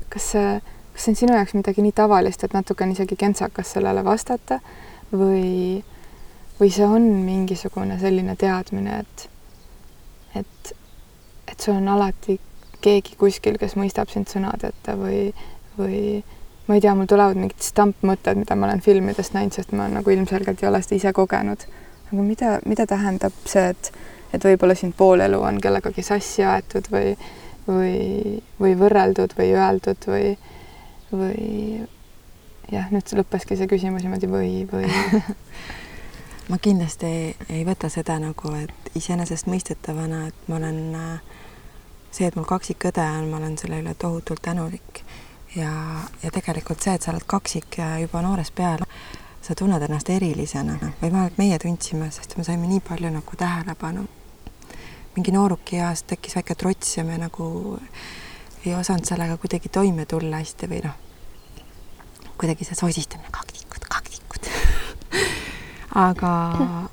kas see, kas see on sinu jaoks midagi nii tavalist, et natuke on isegi kentsakas sellele vastata või, või see on mingisugune selline teadmine, et, et, et sul on alati keegi kuskil, kes mõistab sind sõnadeta või, või, ma ei tea, mul tulevad mingid stampmõtted, mida ma olen filmidest näinud, sest ma nagu ilmselgelt ei ole seda ise kogenud. aga mida, mida tähendab see, et, et võib-olla sind pool elu on kellegagi sassi aetud või, või, või võrreldud või öeldud või, või jah, nüüd lõppeski see küsimus niimoodi või, või ma kindlasti ei, ei võta seda nagu, et iseenesestmõistetavana, et ma olen see, et mul kaksikõde on, ma olen selle üle tohutult tänulik. Ja, ja tegelikult see, et sa oled kaksik juba noorest peale, sa tunned ennast erilisena. Või vähemalt meie tundsime, sest me saime nii palju nagu tähelepanu. mingi nooruki eas tekkis väike trots ja me nagu ei osanud sellega kuidagi toime tulla hästi või noh, kuidagi see sosistamine, kaktikud, kaktikud aga,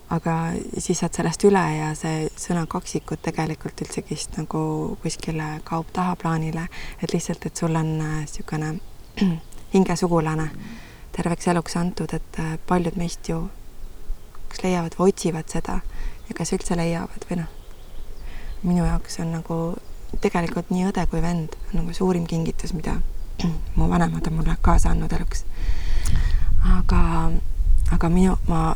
aga siis saad sellest üle ja see sõna kaksikud tegelikult üldsegist nagu kuskile kaob tahaplaanile, et lihtsalt, et sul on niisugune äh, hingesugulane terveks eluks antud, et äh, paljud meist ju kas leiavad või otsivad seda ja kas üldse leiavad või noh, minu jaoks on nagu tegelikult nii õde kui vend on nagu suurim kingitus, mida mu vanemad on mulle kaasa andnud eluks. aga, aga minu, ma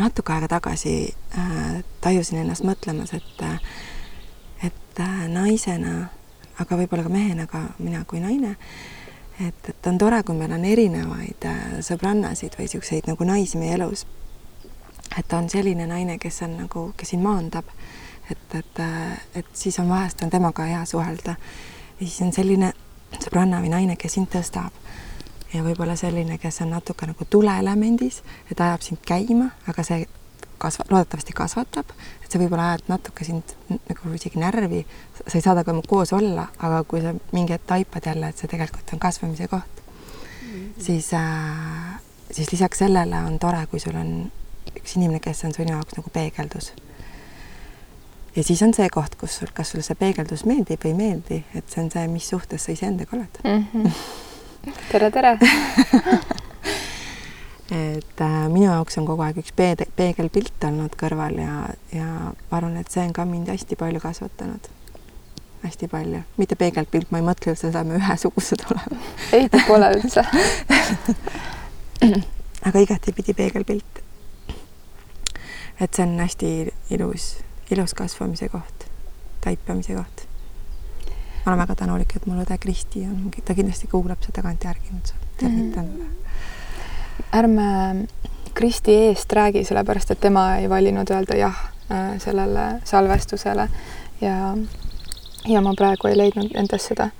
natuke aega tagasi äh, tajusin ennast mõtlemas, et äh, et äh, naisena, aga võib-olla ka mehena, aga mina kui naine, et, et on tore, kui meil on erinevaid äh, sõbrannasid või niisuguseid nagu naisi meie elus. et on selline naine, kes on nagu, kes sind maandab, et, et, äh, et siis on vahest on temaga hea suhelda. ja siis on selline sõbranna või naine, kes sind tõstab ja võib-olla selline, kes on natuke nagu tuleelemendis, et ajab sind käima, aga see kasva-, loodetavasti kasvatab, et see võib-olla ajab natuke sind nagu isegi närvi, sa ei saa temaga koos olla, aga kui sa mingi hetk taipad jälle, et see tegelikult on kasvamise koht mm, -hmm. siis äh,, siis lisaks sellele on tore, kui sul on üks inimene, kes on sinu jaoks nagu peegeldus. ja siis on see koht, kus sul, kas sulle see peegeldus meeldib või ei meeldi, et see on see, mis suhtes sa iseendaga oled mm. -hmm tere, tere et äh, minu jaoks on kogu aeg üks peede, peegelpilt olnud kõrval ja, ja ma arvan, et see on ka mind hästi palju kasvatanud. hästi palju, mitte peegelpilt, ma ei mõtle, et seda me ühesugused oleme. ei, ta pole üldse aga igatipidi peegelpilt. et see on hästi ilus, ilus kasvamise koht, taipamise koht ma olen väga tänulik, et mul õde Kristi on, ta kindlasti kuulab seda tagantjärgi, ma tervitan mm. -hmm. ärme Kristi eest räägi, sellepärast et tema ei valinud öelda jah äh, sellele salvestusele ja, ja ma praegu ei leidnud endas seda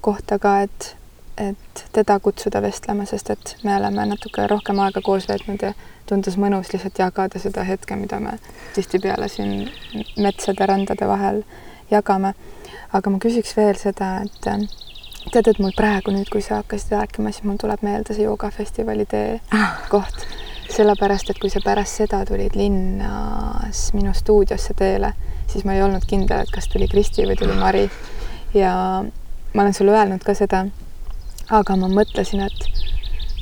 kohta ka, et, et teda kutsuda vestlema, sest et me oleme natuke rohkem aega koos veetnud ja tundus mõnus lihtsalt jagada seda hetke, mida me tihtipeale siin metsade, randade vahel jagame aga ma küsiks veel seda, et äh, tead, et mul praegu nüüd, kui sa hakkasid rääkima, siis mul tuleb meelde see joogafestivali tee ah. koht, sellepärast et kui sa pärast seda tulid linnas minu stuudiosse teele, siis ma ei olnud kindel, et kas tuli Kristi või tuli Mari. ja ma olen sulle öelnud ka seda, aga ma mõtlesin, et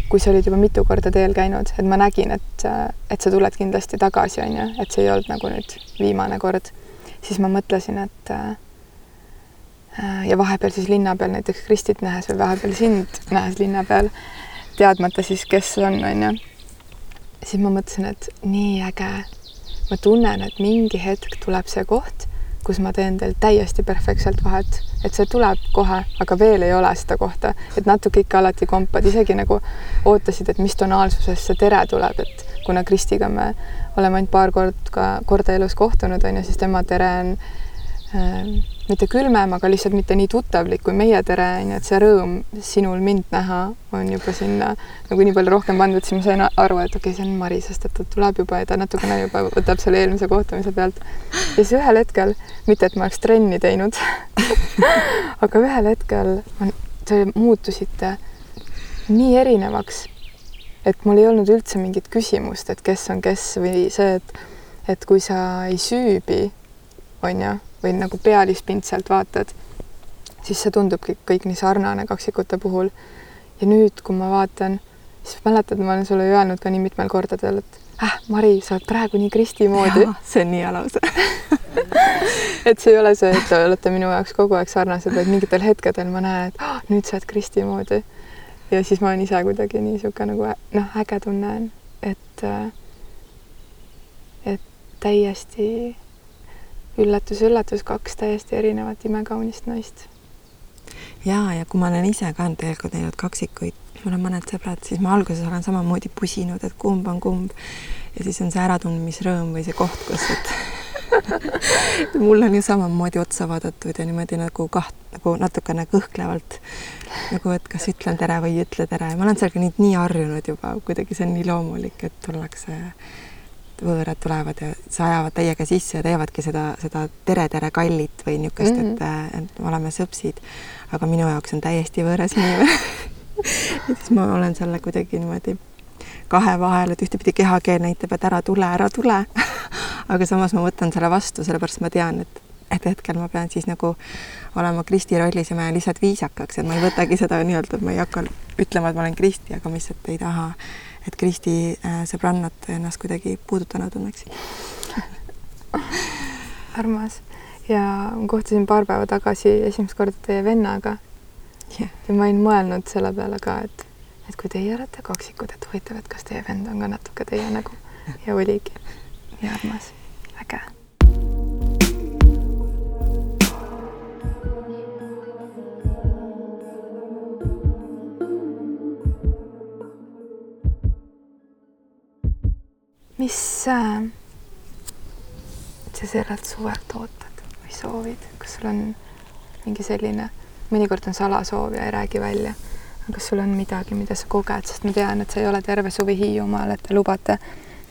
kui sa olid juba mitu korda teel käinud, et ma nägin, et, et sa tuled kindlasti tagasi, on ju, et see ei olnud nagu nüüd viimane kord, siis ma mõtlesin, et Äh, ja vahepeal siis linna peal näiteks Kristit nähes või vahepeal sind nähes linna peal, teadmata siis, kes on, on ju. siis ma mõtlesin, et nii äge. ma tunnen, et mingi hetk tuleb see koht, kus ma teen teil täiesti perfektselt vahet, et see tuleb kohe, aga veel ei ole seda kohta, et natuke ikka alati kompad, isegi nagu ootasid, et mis tonaalsuses see tere tuleb, et kuna Kristiga me oleme ainult paar korda, korda elus kohtunud, on ju, siis tema tere on äh, mitte külmem, aga lihtsalt mitte nii tuttavlik kui meie tere, onju, et see rõõm sinul mind näha on juba sinna nagu nii palju rohkem pandud, siis ma sain aru, et okei okay,, see on Mari, sest et ta tuleb juba ja ta natukene juba võtab selle eelmise kohtumise pealt. ja siis ühel hetkel, mitte et ma oleks trenni teinud aga ühel hetkel on, te muutusite nii erinevaks, et mul ei olnud üldse mingit küsimust, et kes on kes või see, et et kui sa ei süübi, onju või nagu pealispindselt vaatad, siis see tundubki kõik nii sarnane kaksikute puhul. ja nüüd, kui ma vaatan, siis mäletad, ma olen sulle öelnud ka nii mitmel kordadel, et äh, Mari, sa oled praegu nii Kristi moodi. see on nii alus et see ei ole see, et te olete minu jaoks kogu aeg sarnased, vaid mingitel hetkedel ma näen, et oh, nüüd sa oled Kristi moodi. ja siis ma olen ise kuidagi nii sihuke nagu noh, äge tunne on, et, et täiesti üllatus-üllatus, kaks täiesti erinevat imekaunist naist. ja, ja kui ma olen ise ka tegelikult näinud kaksikuid, mul on mõned sõbrad, siis ma alguses olen samamoodi pusinud, et kumb on kumb ja siis on see äratundmisrõõm või see koht, kus, et mul on ju samamoodi otsa vaadatud ja niimoodi nagu kaht, nagu natukene kõhklevalt nagu, et kas ütlen tere või ei ütle tere. ma olen sellega nüüd nii harjunud juba, kuidagi see on nii loomulik, et tullakse, võõrad tulevad ja sajavad täiega sisse ja teevadki seda, seda tere-tere kallit või niisugust mm, -hmm. et, et oleme sõpsid. aga minu jaoks on täiesti võõras inimene ja siis ma olen selle kuidagi niimoodi kahe vahel, et ühtepidi kehakeel näitab, et ära tule, ära tule aga samas ma võtan selle vastu, sellepärast ma tean, et, et hetkel ma pean siis nagu olema Kristi rollis ja ma jään lihtsalt viisakaks, et ma ei võtagi seda nii-öelda, et ma ei hakka ütlema, et ma olen Kristi, aga ma lihtsalt ei taha, et Kristi äh, sõbrannad ennast kuidagi puudutana tunneksid armas. Ja kohtusin paar päeva tagasi esimest korda teie vennaga. Yeah.. ja ma olin mõelnud selle peale ka, et, et kui teie olete kaksikud, et huvitav, et kas teie vend on ka natuke teie nägu ja oligi. Nii armas mis äh, sa sellelt suvelt ootad või soovid, kas sul on mingi selline, mõnikord on salasoov ja ei räägi välja, kas sul on midagi, mida sa koged, sest ma tean, et sa ei ole terve suvi Hiiumaal, et te lubate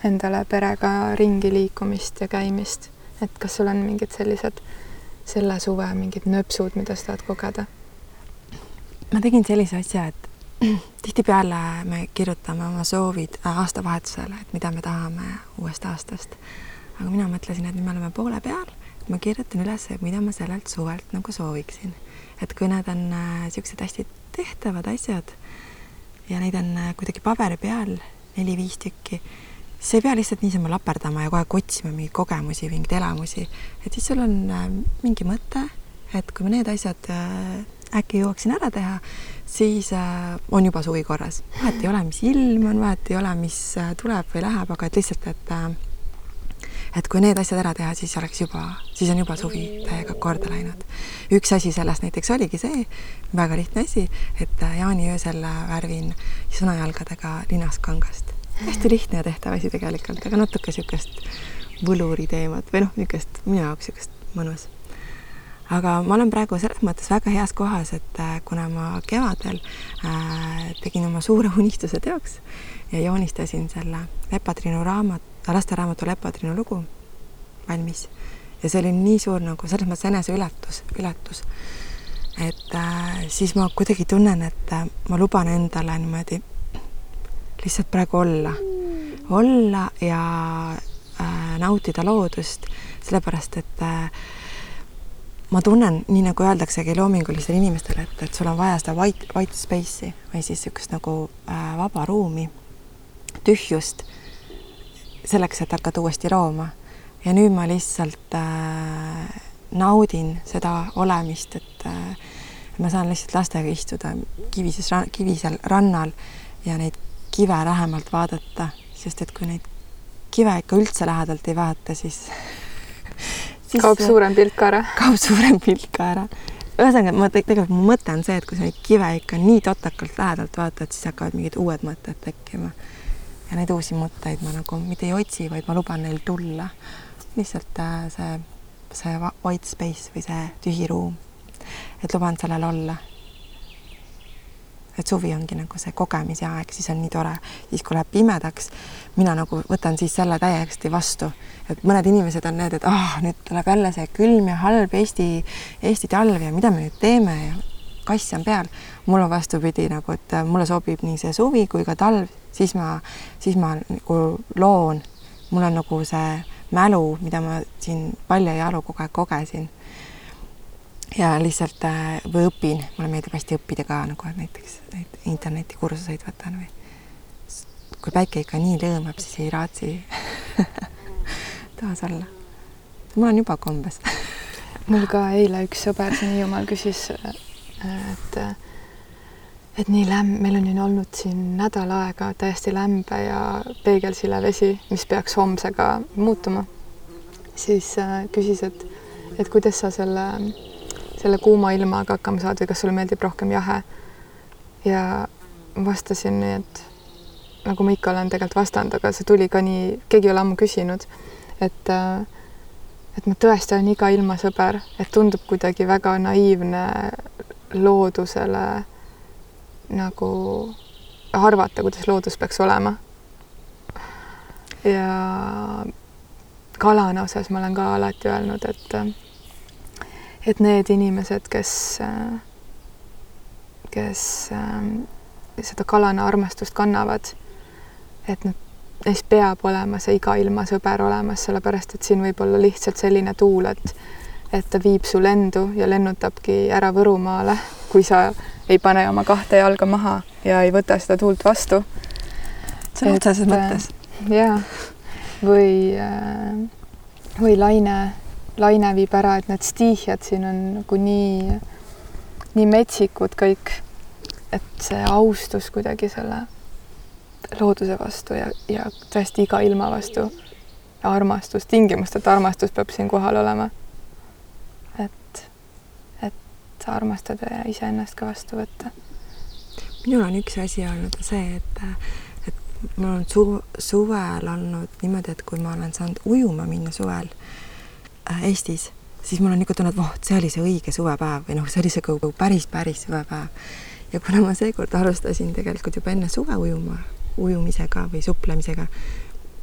endale perega ringi liikumist ja käimist, et kas sul on mingid sellised selle suve mingid nöpsud, mida sa tahad kogeda? ma tegin sellise asja, et tihtipeale me kirjutame oma soovid aastavahetusele, et mida me tahame uuest aastast. aga mina mõtlesin, et nüüd me oleme poole peal, ma kirjutan üles, mida ma sellelt suvelt nagu sooviksin. et kui need on niisugused äh, hästi tehtavad asjad ja neid on äh, kuidagi paberi peal neli-viis tükki sa ei pea lihtsalt niisama laperdama ja kogu aeg otsima mingeid kogemusi, mingeid elamusi, et siis sul on äh, mingi mõte, et kui ma need asjad äh, äkki jõuaksin ära teha, siis äh, on juba suvi korras. vahet ei ole, mis ilm on, vahet ei ole, mis tuleb või läheb, aga et lihtsalt, et et kui need asjad ära teha, siis oleks juba, siis on juba suvi täiega korda läinud. üks asi sellest näiteks oligi see, väga lihtne asi, et jaaniöösel värvin sõnajalgadega linaskangast hästi lihtne ja tehtav asi tegelikult, aga natuke niisugust võluri teemat või noh, niisugust minu jaoks niisugust mõnus. Aga ma olen praegu selles mõttes väga heas kohas, et äh, kuna ma kevadel äh, tegin oma suure unistuse teoks ja joonistasin selle Lepatrinu raamat, lasteraamatu Lepatrinu lugu valmis. Ja see oli nii suur nagu selles mõttes eneseületus, ületus, et äh, siis ma kuidagi tunnen, et äh, ma luban endale niimoodi lihtsalt praegu olla, olla ja äh, nautida loodust, sellepärast et äh, ma tunnen, nii nagu öeldaksegi loomingulistele inimestele, et, et sul on vaja seda white, white space'i või siis niisugust nagu äh, vaba ruumi, tühjust, selleks, et hakata uuesti looma. ja nüüd ma lihtsalt äh, naudin seda olemist, et äh, ma saan lihtsalt lastega istuda kivises, kivisel rannal ja neid kive lähemalt vaadata, sest et kui neid kive ikka üldse lähedalt ei vaata, siis kaob suurem pilt ka ära. kaob suurem pilt ka ära. ühesõnaga, ma tegelikult mu mõte on see, et kui sa neid kive ikka nii totakalt lähedalt vaatad, siis hakkavad mingid uued mõtted tekkima. ja neid uusi mõtteid ma nagu mitte ei otsi, vaid ma luban neil tulla. lihtsalt äh, see, see white space või see tühi ruum. et luban sellel olla et suvi ongi nagu see kogemise aeg, siis on nii tore, siis kui läheb pimedaks, mina nagu võtan siis selle täiesti vastu, et mõned inimesed on need, et ah oh,, nüüd tuleb jälle see külm ja halb Eesti, Eesti talv ja mida me nüüd teeme ja kass on peal. mul on vastupidi nagu, et mulle sobib nii see suvi kui ka talv, siis ma, siis ma nagu loon, mul on nagu see mälu, mida ma siin palja jalu kogu aeg kogesin ja lihtsalt äh, või õpin, mulle meeldib hästi õppida ka nagu näiteks neid internetikursuseid võtan või kui päike ikka nii lõõmab, siis ei raatsi taas olla. mul on juba kombes mul ka eile üks sõber siin Hiiumaal küsis, et et nii lämm, meil on ju olnud siin nädal aega täiesti lämbe ja peegelsile vesi, mis peaks homsega muutuma. siis äh, küsis, et, et kuidas sa selle, selle kuuma ilmaga hakkama saad või kas sulle meeldib rohkem jahe. ja vastasin nii, et nagu ma ikka olen tegelikult vastanud, aga see tuli ka nii, keegi ei ole ammu küsinud, et äh, et ma tõesti olen iga ilma sõber, et tundub kuidagi väga naiivne loodusele nagu arvata, kuidas loodus peaks olema. ja kalana osas ma olen ka alati öelnud, et et need inimesed, kes, kes seda kalana armastust kannavad, et nad neis peab olema see iga ilma sõber olemas, sellepärast et siin võib olla lihtsalt selline tuul, et et ta viib su lendu ja lennutabki ära Võrumaale, kui sa ei pane oma kahte jalga maha ja ei võta seda tuult vastu. sõna otseses mõttes. jaa, või, äh, või laine, laine viib ära, et need stiihiad siin on nagu nii, nii metsikud kõik, et see austus kuidagi selle looduse vastu ja, ja tõesti iga ilma vastu. armastus, tingimusteta armastus peab siin kohal olema. et, et armastada ja iseennast ka vastu võtta. minul on üks asi olnud see, et, mul on su-, suvel olnud niimoodi, et kui ma olen saanud ujuma minna suvel Eestis, siis mul on niisugune tunne, et voh, see oli see õige suvepäev või noh, see oli see päris, päris suvepäev. ja kuna ma seekord alustasin tegelikult juba enne suve ujuma ujumisega või suplemisega.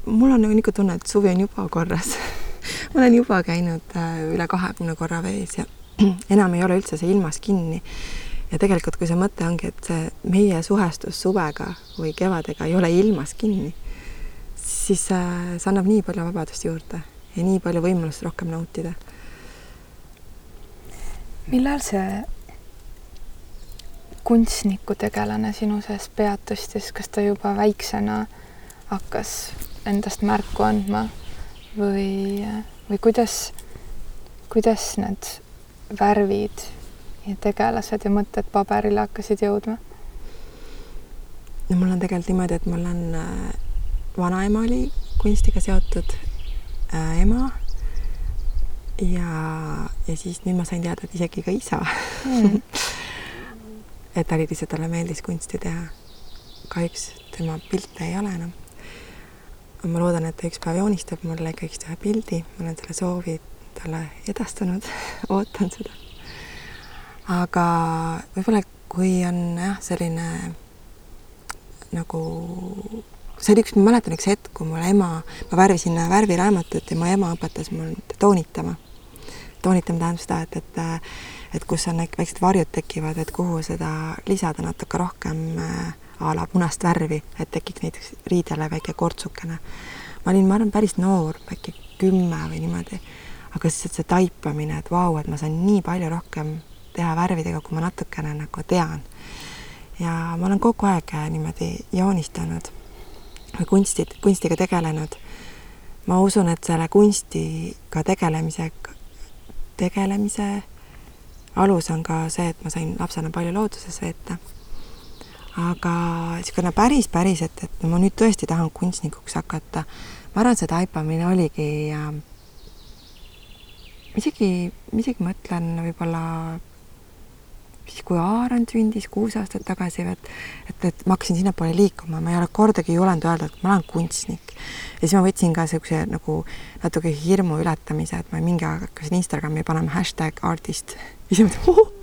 mul on nagu niisugune tunne, et suvi on juba korras ma olen juba käinud äh, üle kahekümne korra vees ja enam ei ole üldse see ilmas kinni. ja tegelikult, kui see mõte ongi, et see meie suhestus suvega või kevadega ei ole ilmas kinni, siis äh, see annab nii palju vabadust juurde ja nii palju võimalust rohkem nautida. millal see kunstnikutegelane sinu sees pead tõstis, kas ta juba väiksena hakkas endast märku andma või, või kuidas, kuidas need värvid ja tegelased ja mõtted paberile hakkasid jõudma? no mul on tegelikult niimoodi, et mul on äh, vanaema oli kunstiga seotud äh, ema ja, ja siis nüüd ma sain teada, et isegi ka isa mm. et ta oli lihtsalt, talle meeldis kunsti teha. kahjuks tema pilte ei ole enam. ma loodan, et ta üks päev joonistab mulle ikka üks ühe pildi, ma olen selle soovi talle edastanud ootan seda. aga võib-olla, kui on jah, selline nagu see oli üks, ma mäletan üks hetk, kui mul ema, ma värvisin värviraamatut ja mu ema õpetas mul toonitama. toonitama tähendab seda, et, et et kus on väiksed varjud tekivad, et kuhu seda lisada natuke rohkem äh, a la punast värvi, et tekiks näiteks riidele väike kortsukene. ma olin, ma arvan, päris noor, äkki kümme või niimoodi, aga et see taipamine, et vau, et ma saan nii palju rohkem teha värvidega, kui ma natukene nagu tean. ja ma olen kogu aeg niimoodi joonistanud või kunstid, kunstiga tegelenud. ma usun, et selle kunstiga tegelemisega, tegelemise alus on ka see, et ma sain lapsena palju looduses veeta. aga niisugune päris, päris, et, et ma nüüd tõesti tahan kunstnikuks hakata, ma arvan, see taipamine oligi äh, isegi, isegi mõtlen võib-olla siis kui Aaron sündis kuus aastat tagasi, et, et, et ma hakkasin sinnapoole liikuma, ma ei ole kordagi julenud öelda, et ma olen kunstnik. ja siis ma võtsin ka niisuguse nagu natuke hirmu ületamise, et ma mingi aeg hakkasin Instagrami panema hashtag artist ja siis ma mõtlesin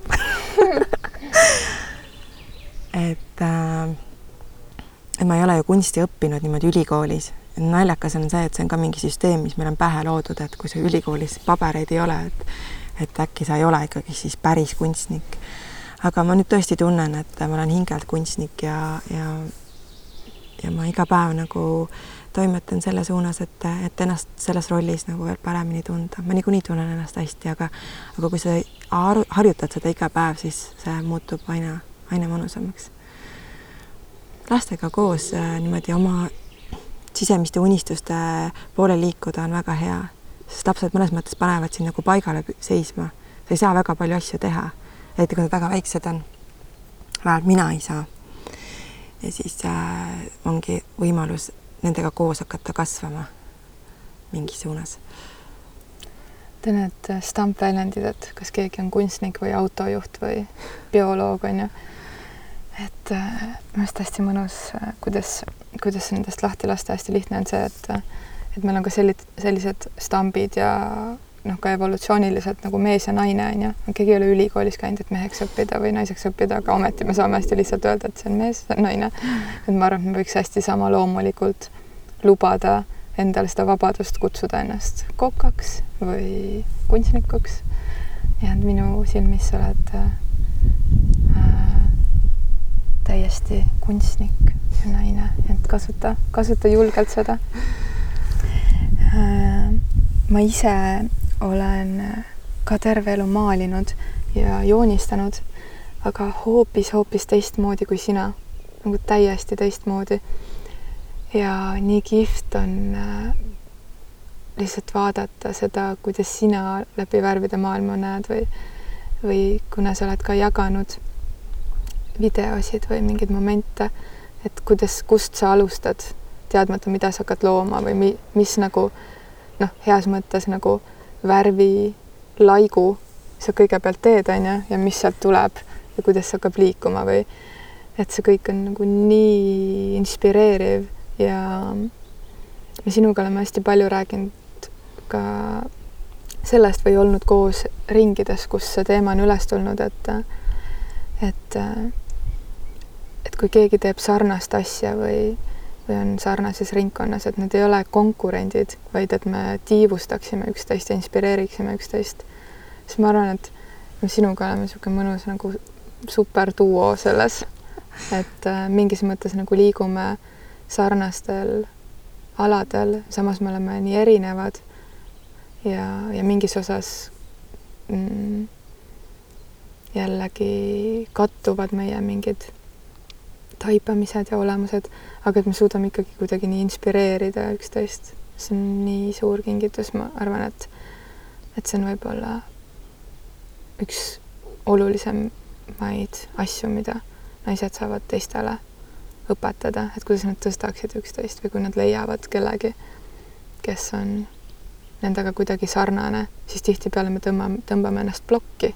et äh, et ma ei ole ju kunsti õppinud niimoodi ülikoolis. naljakas on see, et see on ka mingi süsteem, mis meil on pähe loodud, et kui sa ülikoolis pabereid ei ole, et et äkki sa ei ole ikkagi siis päris kunstnik aga ma nüüd tõesti tunnen, et ma olen hingelt kunstnik ja, ja ja ma iga päev nagu toimetan selle suunas, et, et ennast selles rollis nagu veel paremini tunda. ma niikuinii tunnen ennast hästi, aga aga kui sa harjutad seda iga päev, siis see muutub aina, aina mõnusamaks. lastega koos äh, niimoodi oma sisemiste unistuste poole liikuda on väga hea, sest lapsed mõnes mõttes panevad sind nagu paigale seisma. sa ei saa väga palju asju teha eriti kui nad väga väiksed on. vähemalt mina ei saa. ja siis äh, ongi võimalus nendega koos hakata kasvama mingis suunas. Te need stampväljendid, et kas keegi on kunstnik või autojuht või bioloog, on ju. et äh, minu arust hästi mõnus, äh, kuidas, kuidas nendest lahti lasta, hästi lihtne on see, et et meil on ka sellised, sellised stambid ja noh, ka evolutsiooniliselt nagu mees ja naine on ju, keegi ei ole ülikoolis käinud, et meheks õppida või naiseks õppida, aga ometi me saame hästi lihtsalt öelda, et see on mees, see on naine. et ma arvan, et me võiks hästi sama loomulikult lubada endale seda vabadust kutsuda ennast kokaks või kunstnikuks. ja minu silmis sa oled äh, täiesti kunstnik ja naine, et kasuta, kasuta julgelt seda äh,. ma ise olen ka terve elu maalinud ja joonistanud, aga hoopis-hoopis teistmoodi kui sina, nagu täiesti teistmoodi. Ja nii kihvt on äh, lihtsalt vaadata seda, kuidas sina läbi värvide maailma näed või, või kuna sa oled ka jaganud videosid või mingeid momente, et kuidas, kust sa alustad, teadmata, mida sa hakkad looma või mi, mis nagu noh, heas mõttes nagu värvilaigu sa kõigepealt teed, on ju, ja mis sealt tuleb ja kuidas see hakkab liikuma või et see kõik on nagu nii inspireeriv ja me sinuga oleme hästi palju rääkinud ka sellest või olnud koos ringides, kus see teema on üles tulnud, et et et kui keegi teeb sarnast asja või, või on sarnases ringkonnas, et need ei ole konkurendid, vaid et me tiivustaksime üksteist ja inspireeriksime üksteist, siis ma arvan, et me sinuga oleme niisugune mõnus nagu superduo selles, et mingis mõttes nagu liigume äh, sarnastel aladel, samas me oleme nii erinevad ja, ja mingis osas mm, jällegi kattuvad meie mingid taipamised ja olemused, aga et me suudame ikkagi kuidagi nii inspireerida üksteist. see on nii suur kingitus, ma arvan, et, et see on võib-olla üks olulisemaid asju, mida naised saavad teistele õpetada, et kuidas nad tõstaksid üksteist või kui nad leiavad kellegi, kes on nendega kuidagi sarnane, siis tihtipeale me tõmbame, tõmbame ennast plokki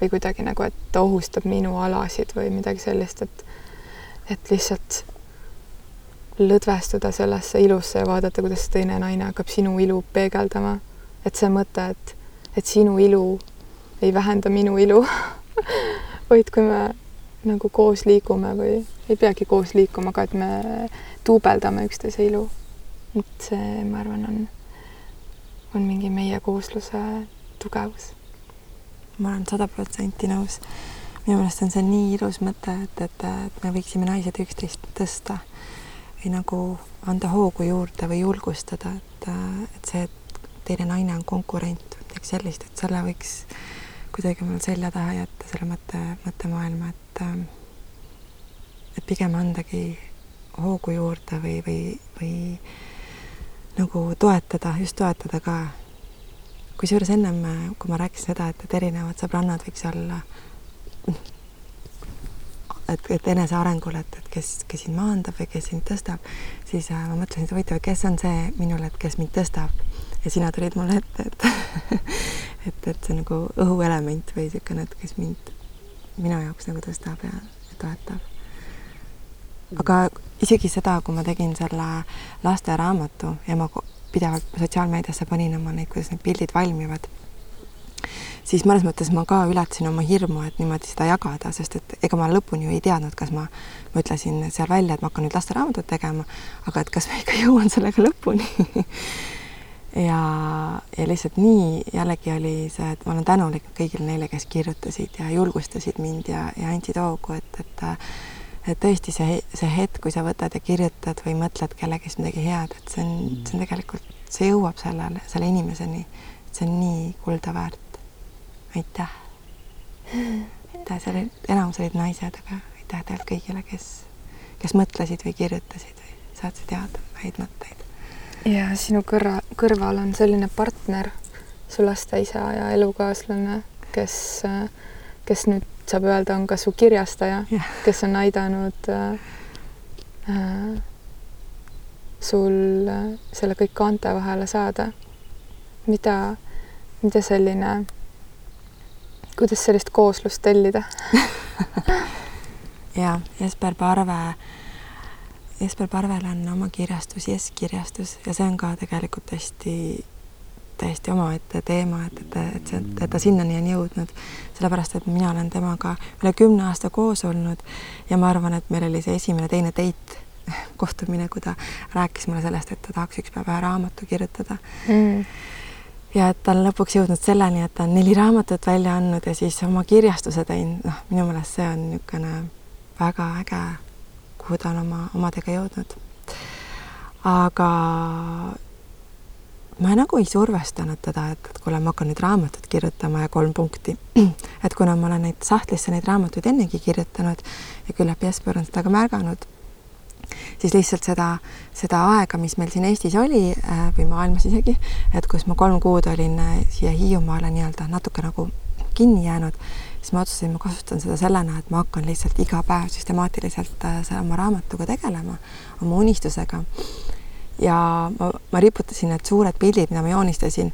või kuidagi nagu, et ta ohustab minu alasid või midagi sellist, et et lihtsalt lõdvestuda sellesse ilusse ja vaadata, kuidas teine naine hakkab sinu ilu peegeldama. et see mõte, et, et sinu ilu ei vähenda minu ilu vaid kui me nagu koos liigume või ei peagi koos liikuma, aga et me duubeldame üksteise ilu. et see, ma arvan, on, on mingi meie koosluse tugevus. ma olen sada protsenti nõus. Minu meelest on see nii ilus mõte, et, et, et me võiksime naised üksteist tõsta või nagu anda hoogu juurde või julgustada, et, et see, et teine naine on konkurent, midagi sellist, et selle võiks kuidagi mul selja taha jätta, selle mõtte, mõttemaailma, et et pigem andagi hoogu juurde või, või, või nagu toetada, just toetada ka. kusjuures ennem, kui ma rääkisin seda, et, et erinevad sõbrannad võiks olla, et, et enesearengul, et, et kes, kes sind maandab või kes sind tõstab, siis äh, ma mõtlesin, et huvitav, kes on see minule, et kes mind tõstab. ja sina tulid mulle ette, et et, et see nagu õhuelement või niisugune, et kes mind, minu jaoks nagu tõstab ja, ja toetab aga isegi seda, kui ma tegin selle lasteraamatu ja ma pidevalt sotsiaalmeediasse panin oma neid, kuidas need pildid valmivad, siis mõnes mõttes ma ka ületasin oma hirmu, et niimoodi seda jagada, sest et ega ma lõpuni ju ei teadnud, kas ma, ma ütlesin seal välja, et ma hakkan nüüd lasteraamatut tegema, aga et kas ma ikka jõuan sellega lõpuni ja, ja lihtsalt nii jällegi oli see, et ma olen tänulik kõigile neile, kes kirjutasid ja julgustasid mind ja, ja andsid hoogu, et, et et tõesti see, see hetk, kui sa võtad ja kirjutad või mõtled kellegist midagi head, et see on, see on tegelikult, see jõuab sellele, selle inimeseni. see on nii kulda väärt. Aitäh. aitäh, seal olid, enamus olid naised, aga aitäh tegelikult kõigile, kes, kes mõtlesid või kirjutasid või saatsid head, häid mõtteid. ja sinu kõrva, kõrval on selline partner, su laste isa ja elukaaslane, kes, kes nüüd saab öelda, on ka su kirjastaja Jah. kes on aidanud äh, äh, sul selle kõik kaante vahele saada. mida, mida selline, kuidas sellist kooslust tellida? Ja Jesper Parve, Jesper Parvel on oma kirjastus, Jess kirjastus ja see on ka tegelikult hästi, täiesti omaette teema, et, et, et see, et ta sinnani on jõudnud, sellepärast et mina olen temaga üle kümne aasta koos olnud ja ma arvan, et meil oli see esimene-teine date kohtumine, kui ta rääkis mulle sellest, et ta tahaks üks päev ühe raamatu kirjutada. Mm. Ja et ta on lõpuks jõudnud selleni, et ta on neli raamatut välja andnud ja siis oma kirjastuse teinud, noh, minu meelest see on niisugune väga äge, kuhu ta on oma, omadega jõudnud. aga ma nagu ei survestanud teda, et, et kuule, ma hakkan nüüd raamatut kirjutama ja kolm punkti. et kuna ma olen neid sahtlisse neid raamatuid ennegi kirjutanud ja küllap Jesper on seda ka märganud, siis lihtsalt seda, seda aega, mis meil siin Eestis oli äh, või maailmas isegi, et kus ma kolm kuud olin äh, siia Hiiumaale nii-öelda natuke nagu kinni jäänud, siis ma otsustasin, ma kasutan seda sellena, et ma hakkan lihtsalt iga päev süstemaatiliselt äh, oma raamatuga tegelema, oma unistusega. ja ma, ma riputasin need suured pildid, mida ma joonistasin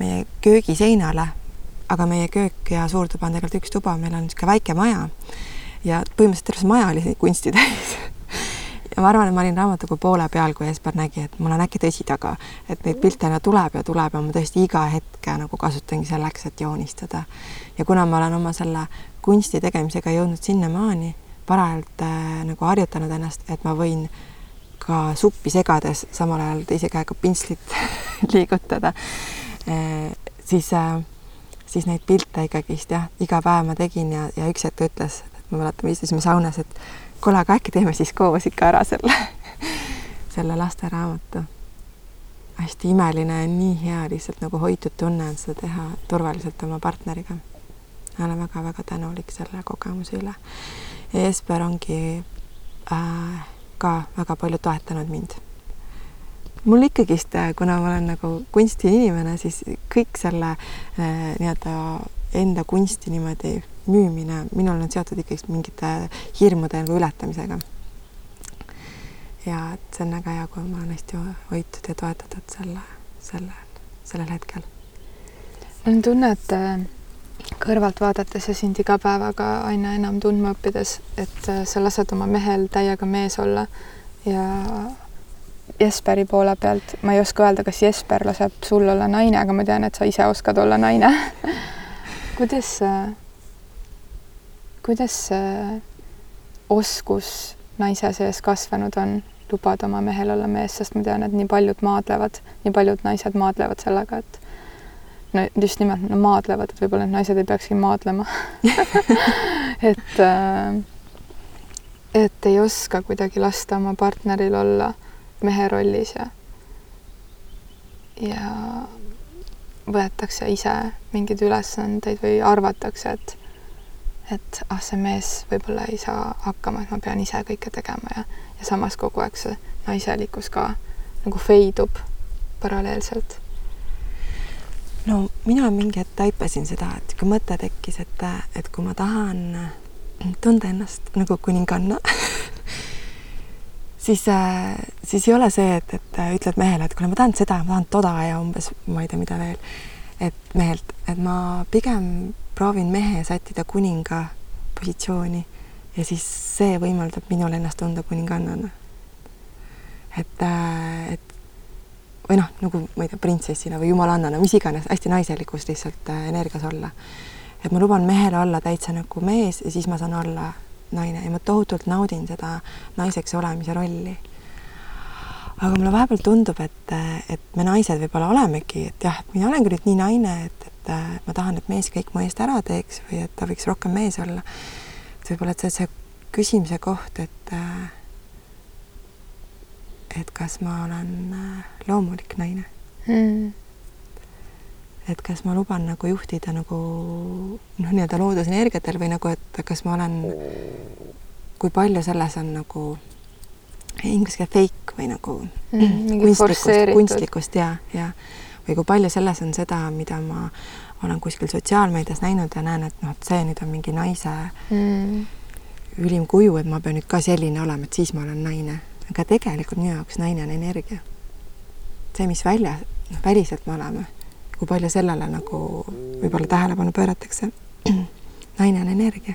meie köögiseinale, aga meie köök ja suurtuba on tegelikult üks tuba, meil on niisugune väike maja ja põhimõtteliselt terve see maja oli kunsti täis ja ma arvan, et ma olin raamatuga poole peal, kui Jesper nägi, et mul on äkki tõsi taga, et neid pilte aina tuleb ja tuleb ja ma tõesti iga hetke nagu kasutangi selleks, et joonistada. ja kuna ma olen oma selle kunsti tegemisega jõudnud sinnamaani, parajalt äh, nagu harjutanud ennast, et ma võin ka suppi segades samal ajal teise käega pintslit liigutada e,, siis äh, siis neid pilte ikkagist jah, iga päev ma tegin ja, ja üks hetk ta ütles, ma mäletan, me istusime saunas, et kuule, aga äkki teeme siis koos ikka ära selle, selle lasteraamatu. hästi imeline nii hea lihtsalt nagu hoitud tunne on seda teha turvaliselt oma partneriga. olen väga-väga tänulik selle kogemuse üle. Jesper ongi äh, ka väga palju toetanud mind. mul ikkagist, kuna ma olen nagu kunstiinimene, siis kõik selle äh, nii-öelda enda kunsti niimoodi müümine minul on seotud ikkagi mingite hirmude nagu ületamisega. ja et see on väga hea, kui ma olen hästi hoitud ja toetatud selle, sellel, sellel hetkel. mul on tunne, et äh, kõrvalt vaadates ja sind iga päevaga aina enam tundma õppides, et äh, sa lased oma mehel täiega mees olla ja Jesperi poole pealt ma ei oska öelda, kas Jesper laseb sul olla naine, aga ma tean, et sa ise oskad olla naine kuidas äh, kuidas see oskus naise sees kasvanud on, lubada oma mehel olla mees, sest ma tean, et nii paljud maadlevad, nii paljud naised maadlevad sellega, et no just nimelt no, maadlevad, et võib-olla need naised ei peakski maadlema. Et äh, et ei oska kuidagi lasta oma partneril olla mehe rollis ja ja võetakse ise mingeid ülesandeid või arvatakse, et et ah, see mees võib-olla ei saa hakkama, et ma pean ise kõike tegema ja, ja samas kogu aeg see naiselikkus ka nagu feidub paralleelselt. no mina mingi hetk taipasin seda, et kui mõte tekkis, et, et kui ma tahan tunda ennast nagu kuninganna siis, siis ei ole see, et, et ütled mehele, et kuule, ma tahan seda, ma tahan toda ja umbes ma ei tea, mida veel. et mehelt, et ma pigem proovin mehe sättida kuninga positsiooni ja siis see võimaldab minul ennast tunda kuningannana. et, äh, et või noh, nagu ma ei tea, printsessina või jumalannana, mis iganes, hästi naiselikus lihtsalt äh, energias olla. et ma luban mehele olla täitsa nagu mees ja siis ma saan olla naine ja ma tohutult naudin seda naiseks olemise rolli. aga mulle vahepeal tundub, et, et me naised võib-olla olemegi, et jah, et mina olen küll nüüd nii naine, et, et ma tahan, et mees kõik mu eest ära teeks või et ta võiks rohkem mees olla. et võib-olla, et see, see küsimise koht, et et kas ma olen loomulik naine mm. et kas ma luban nagu juhtida nagu noh, nii-öelda loodusenergiatel või nagu, et kas ma olen, kui palju selles on nagu inglise keeles fake või nagu mm, kunstlikkust, kunstlikkust ja, ja või kui palju selles on seda, mida ma olen kuskil sotsiaalmeedias näinud ja näen, et noh, et see nüüd on mingi naise mm. ülim kuju, et ma pean nüüd ka selline olema, et siis ma olen naine. aga tegelikult minu jaoks naine on energia. see, mis välja, noh, väliselt me oleme, kui palju sellele nagu võib-olla tähelepanu pööratakse. naine on energia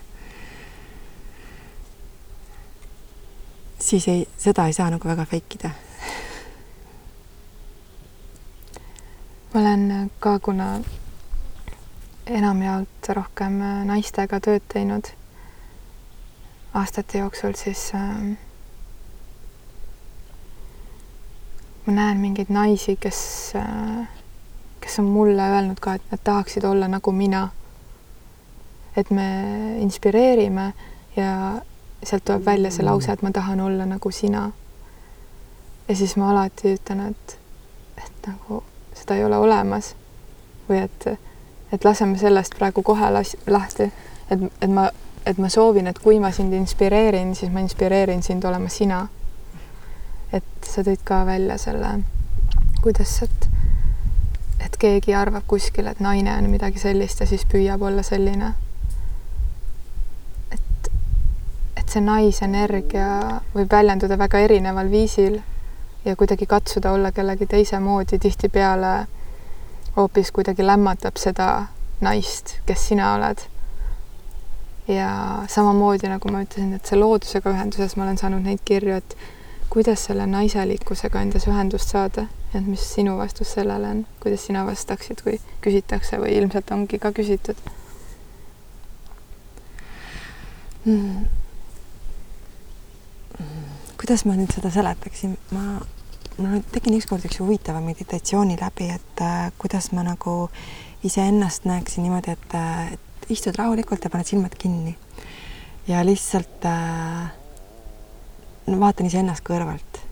siis ei, seda ei saa nagu väga fake ida. Ma olen ka, kuna enamjaolt rohkem naistega tööd teinud aastate jooksul, siis äh, ma näen mingeid naisi, kes äh,, kes on mulle öelnud ka, et nad tahaksid olla nagu mina. et me inspireerime ja sealt tuleb välja see lause, et ma tahan olla nagu sina. ja siis ma alati ütlen, et, et nagu seda ei ole olemas. Või et, et laseme sellest praegu kohe las-, lahti, et, et ma, et ma soovin, et kui ma sind inspireerin, siis ma inspireerin sind olema sina. et sa tõid ka välja selle, kuidas, et, et keegi arvab kuskil, et naine on midagi sellist ja siis püüab olla selline. Et see naisenergia võib väljenduda väga erineval viisil ja kuidagi katsuda olla kellegi teise moodi tihtipeale hoopis kuidagi lämmatab seda naist, kes sina oled. ja samamoodi nagu ma ütlesin, et see loodusega ühenduses ma olen saanud neid kirju, et kuidas selle naiselikkusega endas ühendust saada, et mis sinu vastus sellele on, kuidas sina vastaksid, kui küsitakse või ilmselt ongi ka küsitud mm.? Kuidas ma nüüd seda seletaksin, ma, mul tegin ükskord üks huvitava meditatsiooni läbi, et äh, kuidas ma nagu iseennast näeksin niimoodi, et, äh, et istud rahulikult ja paned silmad kinni ja lihtsalt äh, no, vaatan iseennast kõrvalt.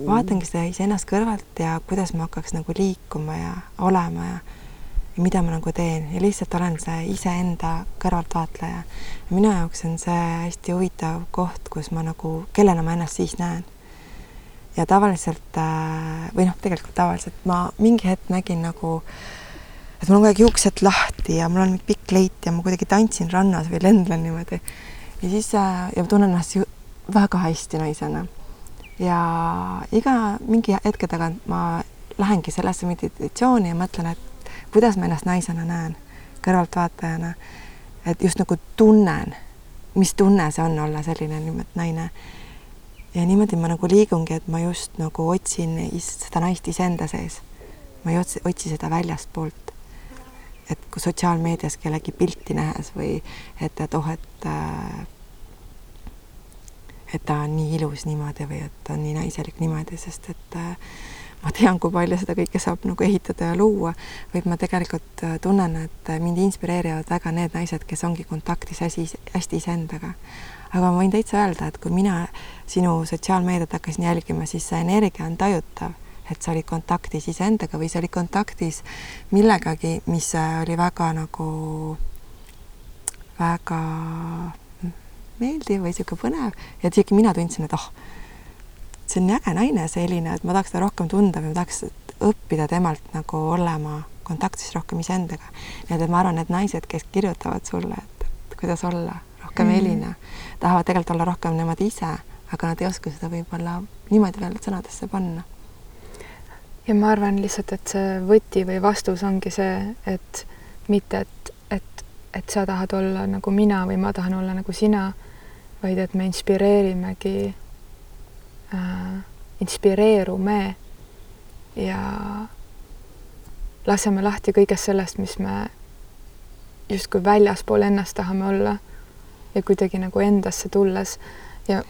vaatangi seda iseennast kõrvalt ja kuidas ma hakkaks nagu liikuma ja olema ja ja mida ma nagu teen ja lihtsalt olen see iseenda kõrvaltvaatleja. minu jaoks on see hästi huvitav koht, kus ma nagu, kellena ma ennast siis näen. ja tavaliselt äh, või noh, tegelikult tavaliselt ma mingi hetk nägin nagu, et mul on aeg juuksed lahti ja mul on pikk leit ja ma kuidagi tantsin rannas või lendlen niimoodi. ja siis äh, ja tunnen ennast väga hästi naisena. ja iga mingi hetke tagant ma lähengi sellesse meditatsiooni ja mõtlen, et kuidas ma ennast naisena näen, kõrvaltvaatajana. et just nagu tunnen, mis tunne see on olla selline nimelt naine. ja niimoodi ma nagu liigungi, et ma just nagu otsin seda naist iseenda sees. ma ei otsi, otsi seda väljastpoolt. et kui sotsiaalmeedias kellegi pilti nähes või et, et oh, et äh, et ta on nii ilus niimoodi või et ta on nii naiselik niimoodi, sest et äh, ma tean, kui palju seda kõike saab nagu ehitada ja luua, vaid ma tegelikult äh, tunnen, et äh, mind inspireerivad väga need naised, kes ongi kontaktis hästi, hästi iseendaga. aga ma võin täitsa öelda, et kui mina sinu sotsiaalmeediat hakkasin jälgima, siis see energia on tajutav, et sa olid kontaktis iseendaga või sa olid kontaktis millegagi, mis äh, oli väga nagu, väga meeldiv või niisugune põnev ja isegi mina tundsin, et oh, see on äge naine selline, et ma tahaks teda rohkem tunda või ma tahaks õppida temalt nagu olema kontaktis rohkem iseendaga. nii et ma arvan, et naised, kes kirjutavad sulle, et, kuidas olla rohkem mm. Elina, tahavad tegelikult olla rohkem nemad ise, aga nad ei oska seda võib-olla niimoodi veel sõnadesse panna. ja ma arvan lihtsalt, et see võti või vastus ongi see, et mitte, et, et, et sa tahad olla nagu mina või ma tahan olla nagu sina, vaid et me inspireerimegi inspireerume ja laseme lahti kõigest sellest, mis me justkui väljaspool ennast tahame olla ja kuidagi nagu endasse tulles ja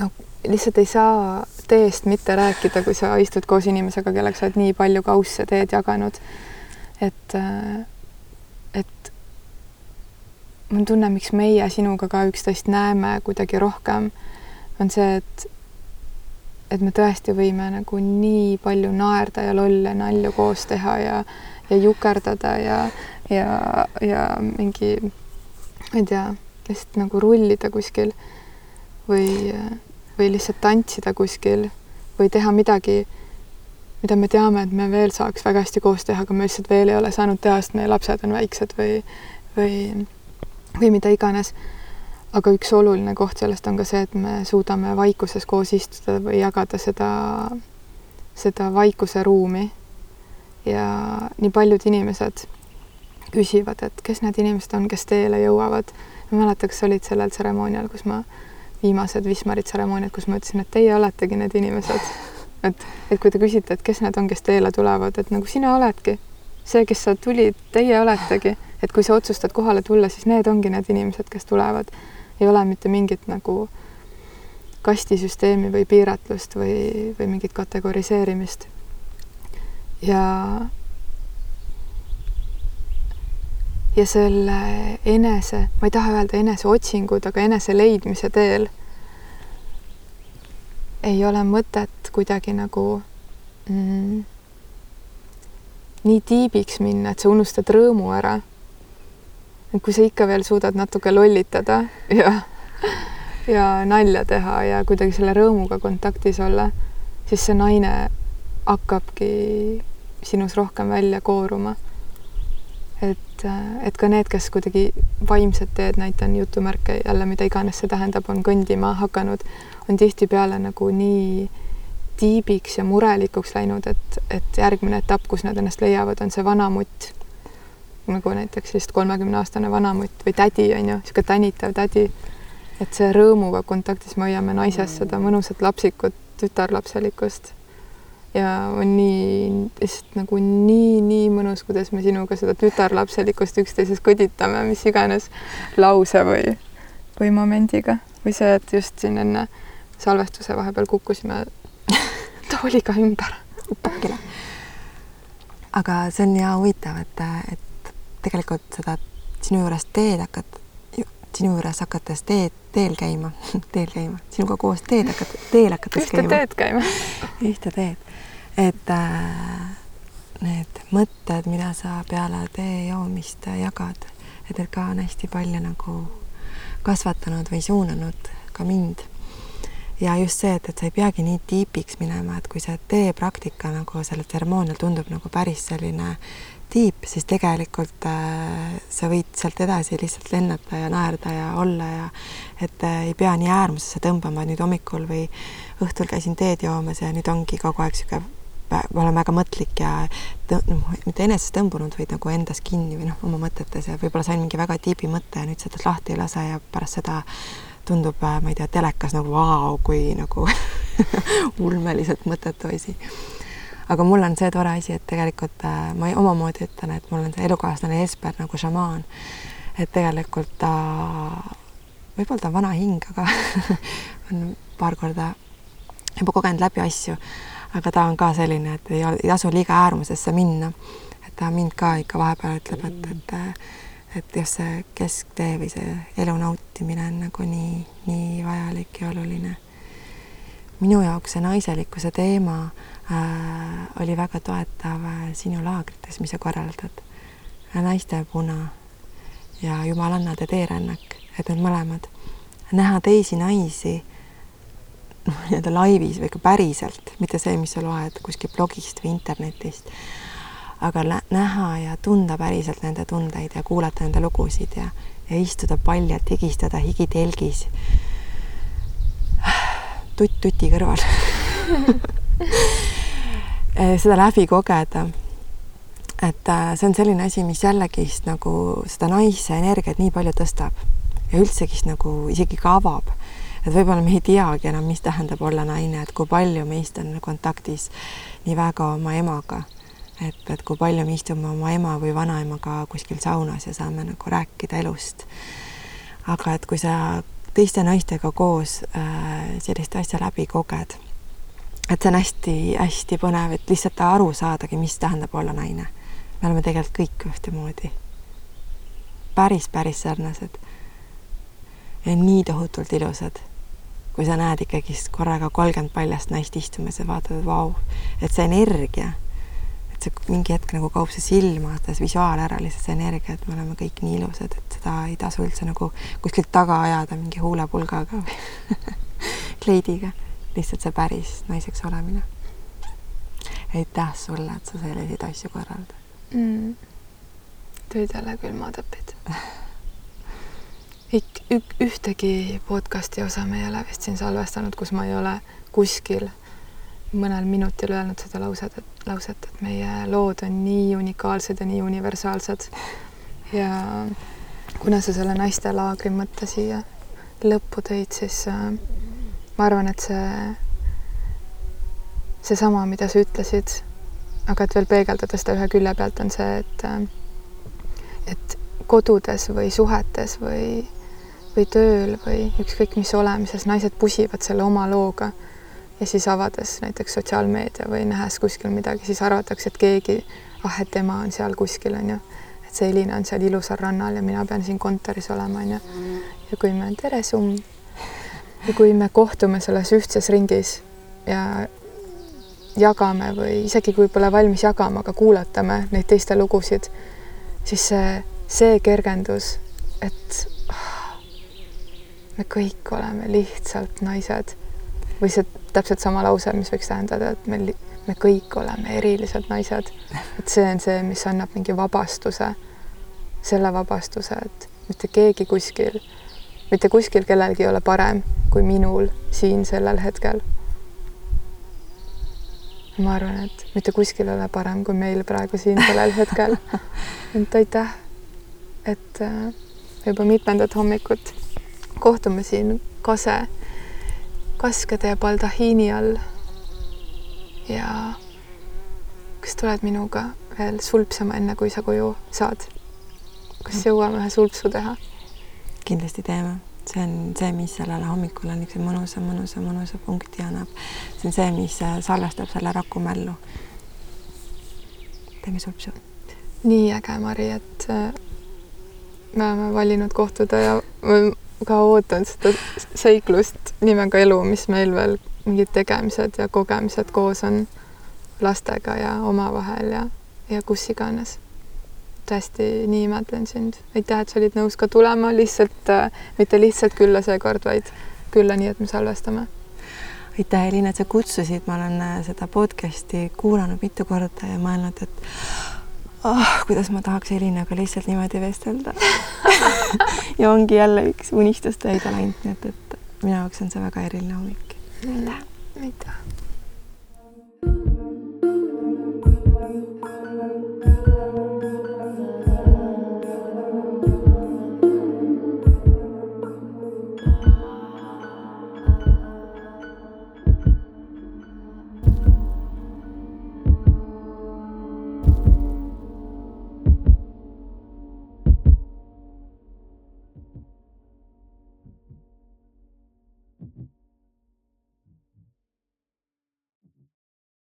noh, lihtsalt ei saa teest mitte rääkida, kui sa istud koos inimesega, kellega sa oled nii palju kausse teed jaganud. et, äh, et mul tunne, miks meie sinuga ka üksteist näeme kuidagi rohkem on see, et et me tõesti võime nagu nii palju naerda ja lolle nalju koos teha ja, ja jukerdada ja, ja, ja mingi, ma ei tea, lihtsalt nagu rullida kuskil või, või lihtsalt tantsida kuskil või teha midagi, mida me teame, et me veel saaks väga hästi koos teha, aga me lihtsalt veel ei ole saanud teha, sest meie lapsed on väiksed või, või, või mida iganes. Aga üks oluline koht sellest on ka see, et me suudame vaikuses koos istuda või jagada seda, seda vaikuse ruumi. ja nii paljud inimesed küsivad, et kes need inimesed on, kes teele jõuavad. ma ei mäleta, kas olid sellel tseremoonial, kus ma, viimased Wismari tseremooniad, kus ma ütlesin, et teie oletegi need inimesed et, et kui te küsite, et kes need on, kes teele tulevad, et nagu sina oledki see, kes sa tulid, teie oletegi, et kui sa otsustad kohale tulla, siis need ongi need inimesed, kes tulevad. Ei ole mitte mingit nagu kastisüsteemi või piiratlust või, või mingit kategoriseerimist. ja ja selle enese, ma ei taha öelda eneseotsingud, aga enese leidmise teel ei ole mõtet kuidagi nagu mm, nii tiibiks minna, et sa unustad rõõmu ära. Et kui sa ikka veel suudad natuke lollitada ja, ja nalja teha ja kuidagi selle rõõmuga kontaktis olla, siis see naine hakkabki sinus rohkem välja kooruma. et, et ka need, kes kuidagi vaimset teed, näitan jutumärke jälle, mida iganes see tähendab, on kõndima hakanud, on tihtipeale nagu nii tiibiks ja murelikuks läinud, et, et järgmine etapp, kus nad ennast leiavad, on see vana mutt. Nagu näiteks vist kolmekümne-aastane vanamutt või tädi on ju, niisugune tänitav tädi. et see rõõmuga kontaktis me hoiame naises seda mõnusat lapsikut tütarlapselikkust. ja on nii, lihtsalt nagu nii-nii mõnus, kuidas me sinuga seda tütarlapselikkust üksteises kõditame, mis iganes lause või, või momendiga või see, et just siin enne salvestuse vahepeal kukkusime tooliga ümber upakile. aga see on ja huvitav, et, et tegelikult seda sinu juures teed hakata, sinu juures hakates teed, teel käima teel käima, sinuga koos teed hakata, teel hakates käima. ühte teed käima ühte teed, et äh, need mõtted, mida sa peale tee joomist jagad, et need ka on hästi palju nagu kasvatanud või suunanud ka mind. ja just see, et, et sa ei peagi nii tiipiks minema, et kui see teepraktika nagu sellel tseremoonial tundub nagu päris selline tiip, siis tegelikult äh, sa võid sealt edasi lihtsalt lennata ja naerda ja olla ja et äh, ei pea nii äärmusesse tõmbama, nüüd hommikul või õhtul käisin teed joomas ja nüüd ongi kogu aeg niisugune ma olen väga mõtlik ja noh, mitte enesest tõmbunud, vaid nagu endas kinni või noh, oma mõtetes ja võib-olla sain mingi väga tiibi mõtte ja nüüd seda lahti ei lase ja pärast seda tundub, äh, ma ei tea, telekas nagu vau, kui nagu ulmeliselt mõttetu asi. Aga mul on see tore asi, et tegelikult äh, ma omamoodi ütlen, et mul on see elukaaslane Jesper nagu šamaan. et tegelikult ta, võib-olla ta on vana hing, aga on paar korda juba kogenud läbi asju, aga ta on ka selline, et ei, ei tasu liiga äärmusesse minna. et ta mind ka ikka vahepeal ütleb, et, et et just see kesktee või see elu nautimine on nagu nii, nii vajalik ja oluline. minu jaoks see naiselikkuse teema äh, oli väga toetav äh, sinu laagrites, mis sa korraldad äh,. naiste puna ja jumalannade teerännak, et need mõlemad, näha teisi naisi nii-öelda laivis või ka päriselt, mitte see, mis sa loed kuskilt blogist või internetist aga näha ja tunda päriselt nende tundeid ja kuulata nende lugusid ja, ja istuda paljalt, higistada higitelgis. tutt tuti kõrval seda läbi kogeda. et äh, see on selline asi, mis jällegist nagu seda naise energiat nii palju tõstab ja üldsegist nagu isegi ka avab et võib-olla me ei teagi enam, mis tähendab olla naine, et kui palju meist on kontaktis nii väga oma emaga et, et kui palju me istume oma ema või vanaemaga kuskil saunas ja saame nagu rääkida elust. aga et kui sa teiste naistega koos äh, sellist asja läbi koged, et see on hästi-hästi põnev, et lihtsalt aru saadagi, mis tähendab olla naine. me oleme tegelikult kõik ühtemoodi. päris, päris sarnased. ja nii tohutult ilusad kui sa näed ikkagist korraga kolmkümmend paljast naist istumas ja vaatad, et vau, et see energia see mingi hetk nagu kaob see silma, see visuaal ära, lihtsalt see energia, et me oleme kõik nii ilusad, et seda ei tasu üldse nagu kuskilt taga ajada mingi huulepulgaga või kleidiga. Lihtsalt see päris naiseks olemine. aitäh sulle, et sa selliseid asju korraldad mm.. tõid jälle külmatõpid Ik-, ük-, ühtegi podcasti osa me ei ole vist siin salvestanud, kus ma ei ole kuskil mõnel minutil öelnud seda lauset, et lauset, et meie lood on nii unikaalsed ja nii universaalsed. ja kuna sa selle naistelaagri mõtte siia lõppu tõid, siis äh, ma arvan, et see, seesama, mida sa ütlesid, aga et veel peegeldada seda ühe külje pealt, on see, et äh, et kodudes või suhetes või, või tööl või ükskõik mis olemises naised pusivad selle oma looga ja siis avades näiteks sotsiaalmeedia või nähes kuskil midagi, siis arvatakse, et keegi, ah, et tema on seal kuskil, on ju. et see Elina on seal ilusal rannal ja mina pean siin kontoris olema, on ju. ja kui me, tere, summ. Ja kui me kohtume selles ühtses ringis ja jagame või isegi kui pole valmis jagama, aga kuulatame neid teiste lugusid, siis see, see kergendus, et ah, me kõik oleme lihtsalt naised või see täpselt sama lause, mis võiks tähendada, et meil, me kõik oleme erilised naised. et see on see, mis annab mingi vabastuse, selle vabastuse, et mitte keegi kuskil, mitte kuskil kellelgi ei ole parem kui minul siin sellel hetkel. ma arvan, et mitte kuskil ei ole parem kui meil praegu siin sellel hetkel. et aitäh, et äh, juba mitmendat hommikut kohtume siin Kase kaskede ja baldahiini all. ja kas tuled minuga veel sulpsama, enne kui sa koju saad? kas jõuame ühe sulpsu teha? Kindlasti teeme, see on see, mis sellele hommikule niisuguse mõnusa, mõnusa, mõnusa punkti annab. see on see, mis äh, salvestab selle Raku mällu. teeme sulpsu. nii äge, Mari, et äh, me oleme valinud kohtuda ja ka ootan seda seiklust nimega elu, mis meil veel mingid tegemised ja kogemised koos on lastega ja omavahel ja, ja kus iganes. Tõesti nii imetlen sind. aitäh, et sa olid nõus ka tulema, lihtsalt äh,, mitte lihtsalt külla seekord, vaid külla nii, et me salvestame. aitäh, Elina, et sa kutsusid, ma olen äh, seda podcast'i kuulanud mitu korda ja mõelnud, et oh, kuidas ma tahaks Elinaga lihtsalt niimoodi vestelda ja ongi jälle üks unistuste täide läinud, nii et, et minu jaoks on see väga eriline hommik. aitäh. aitäh.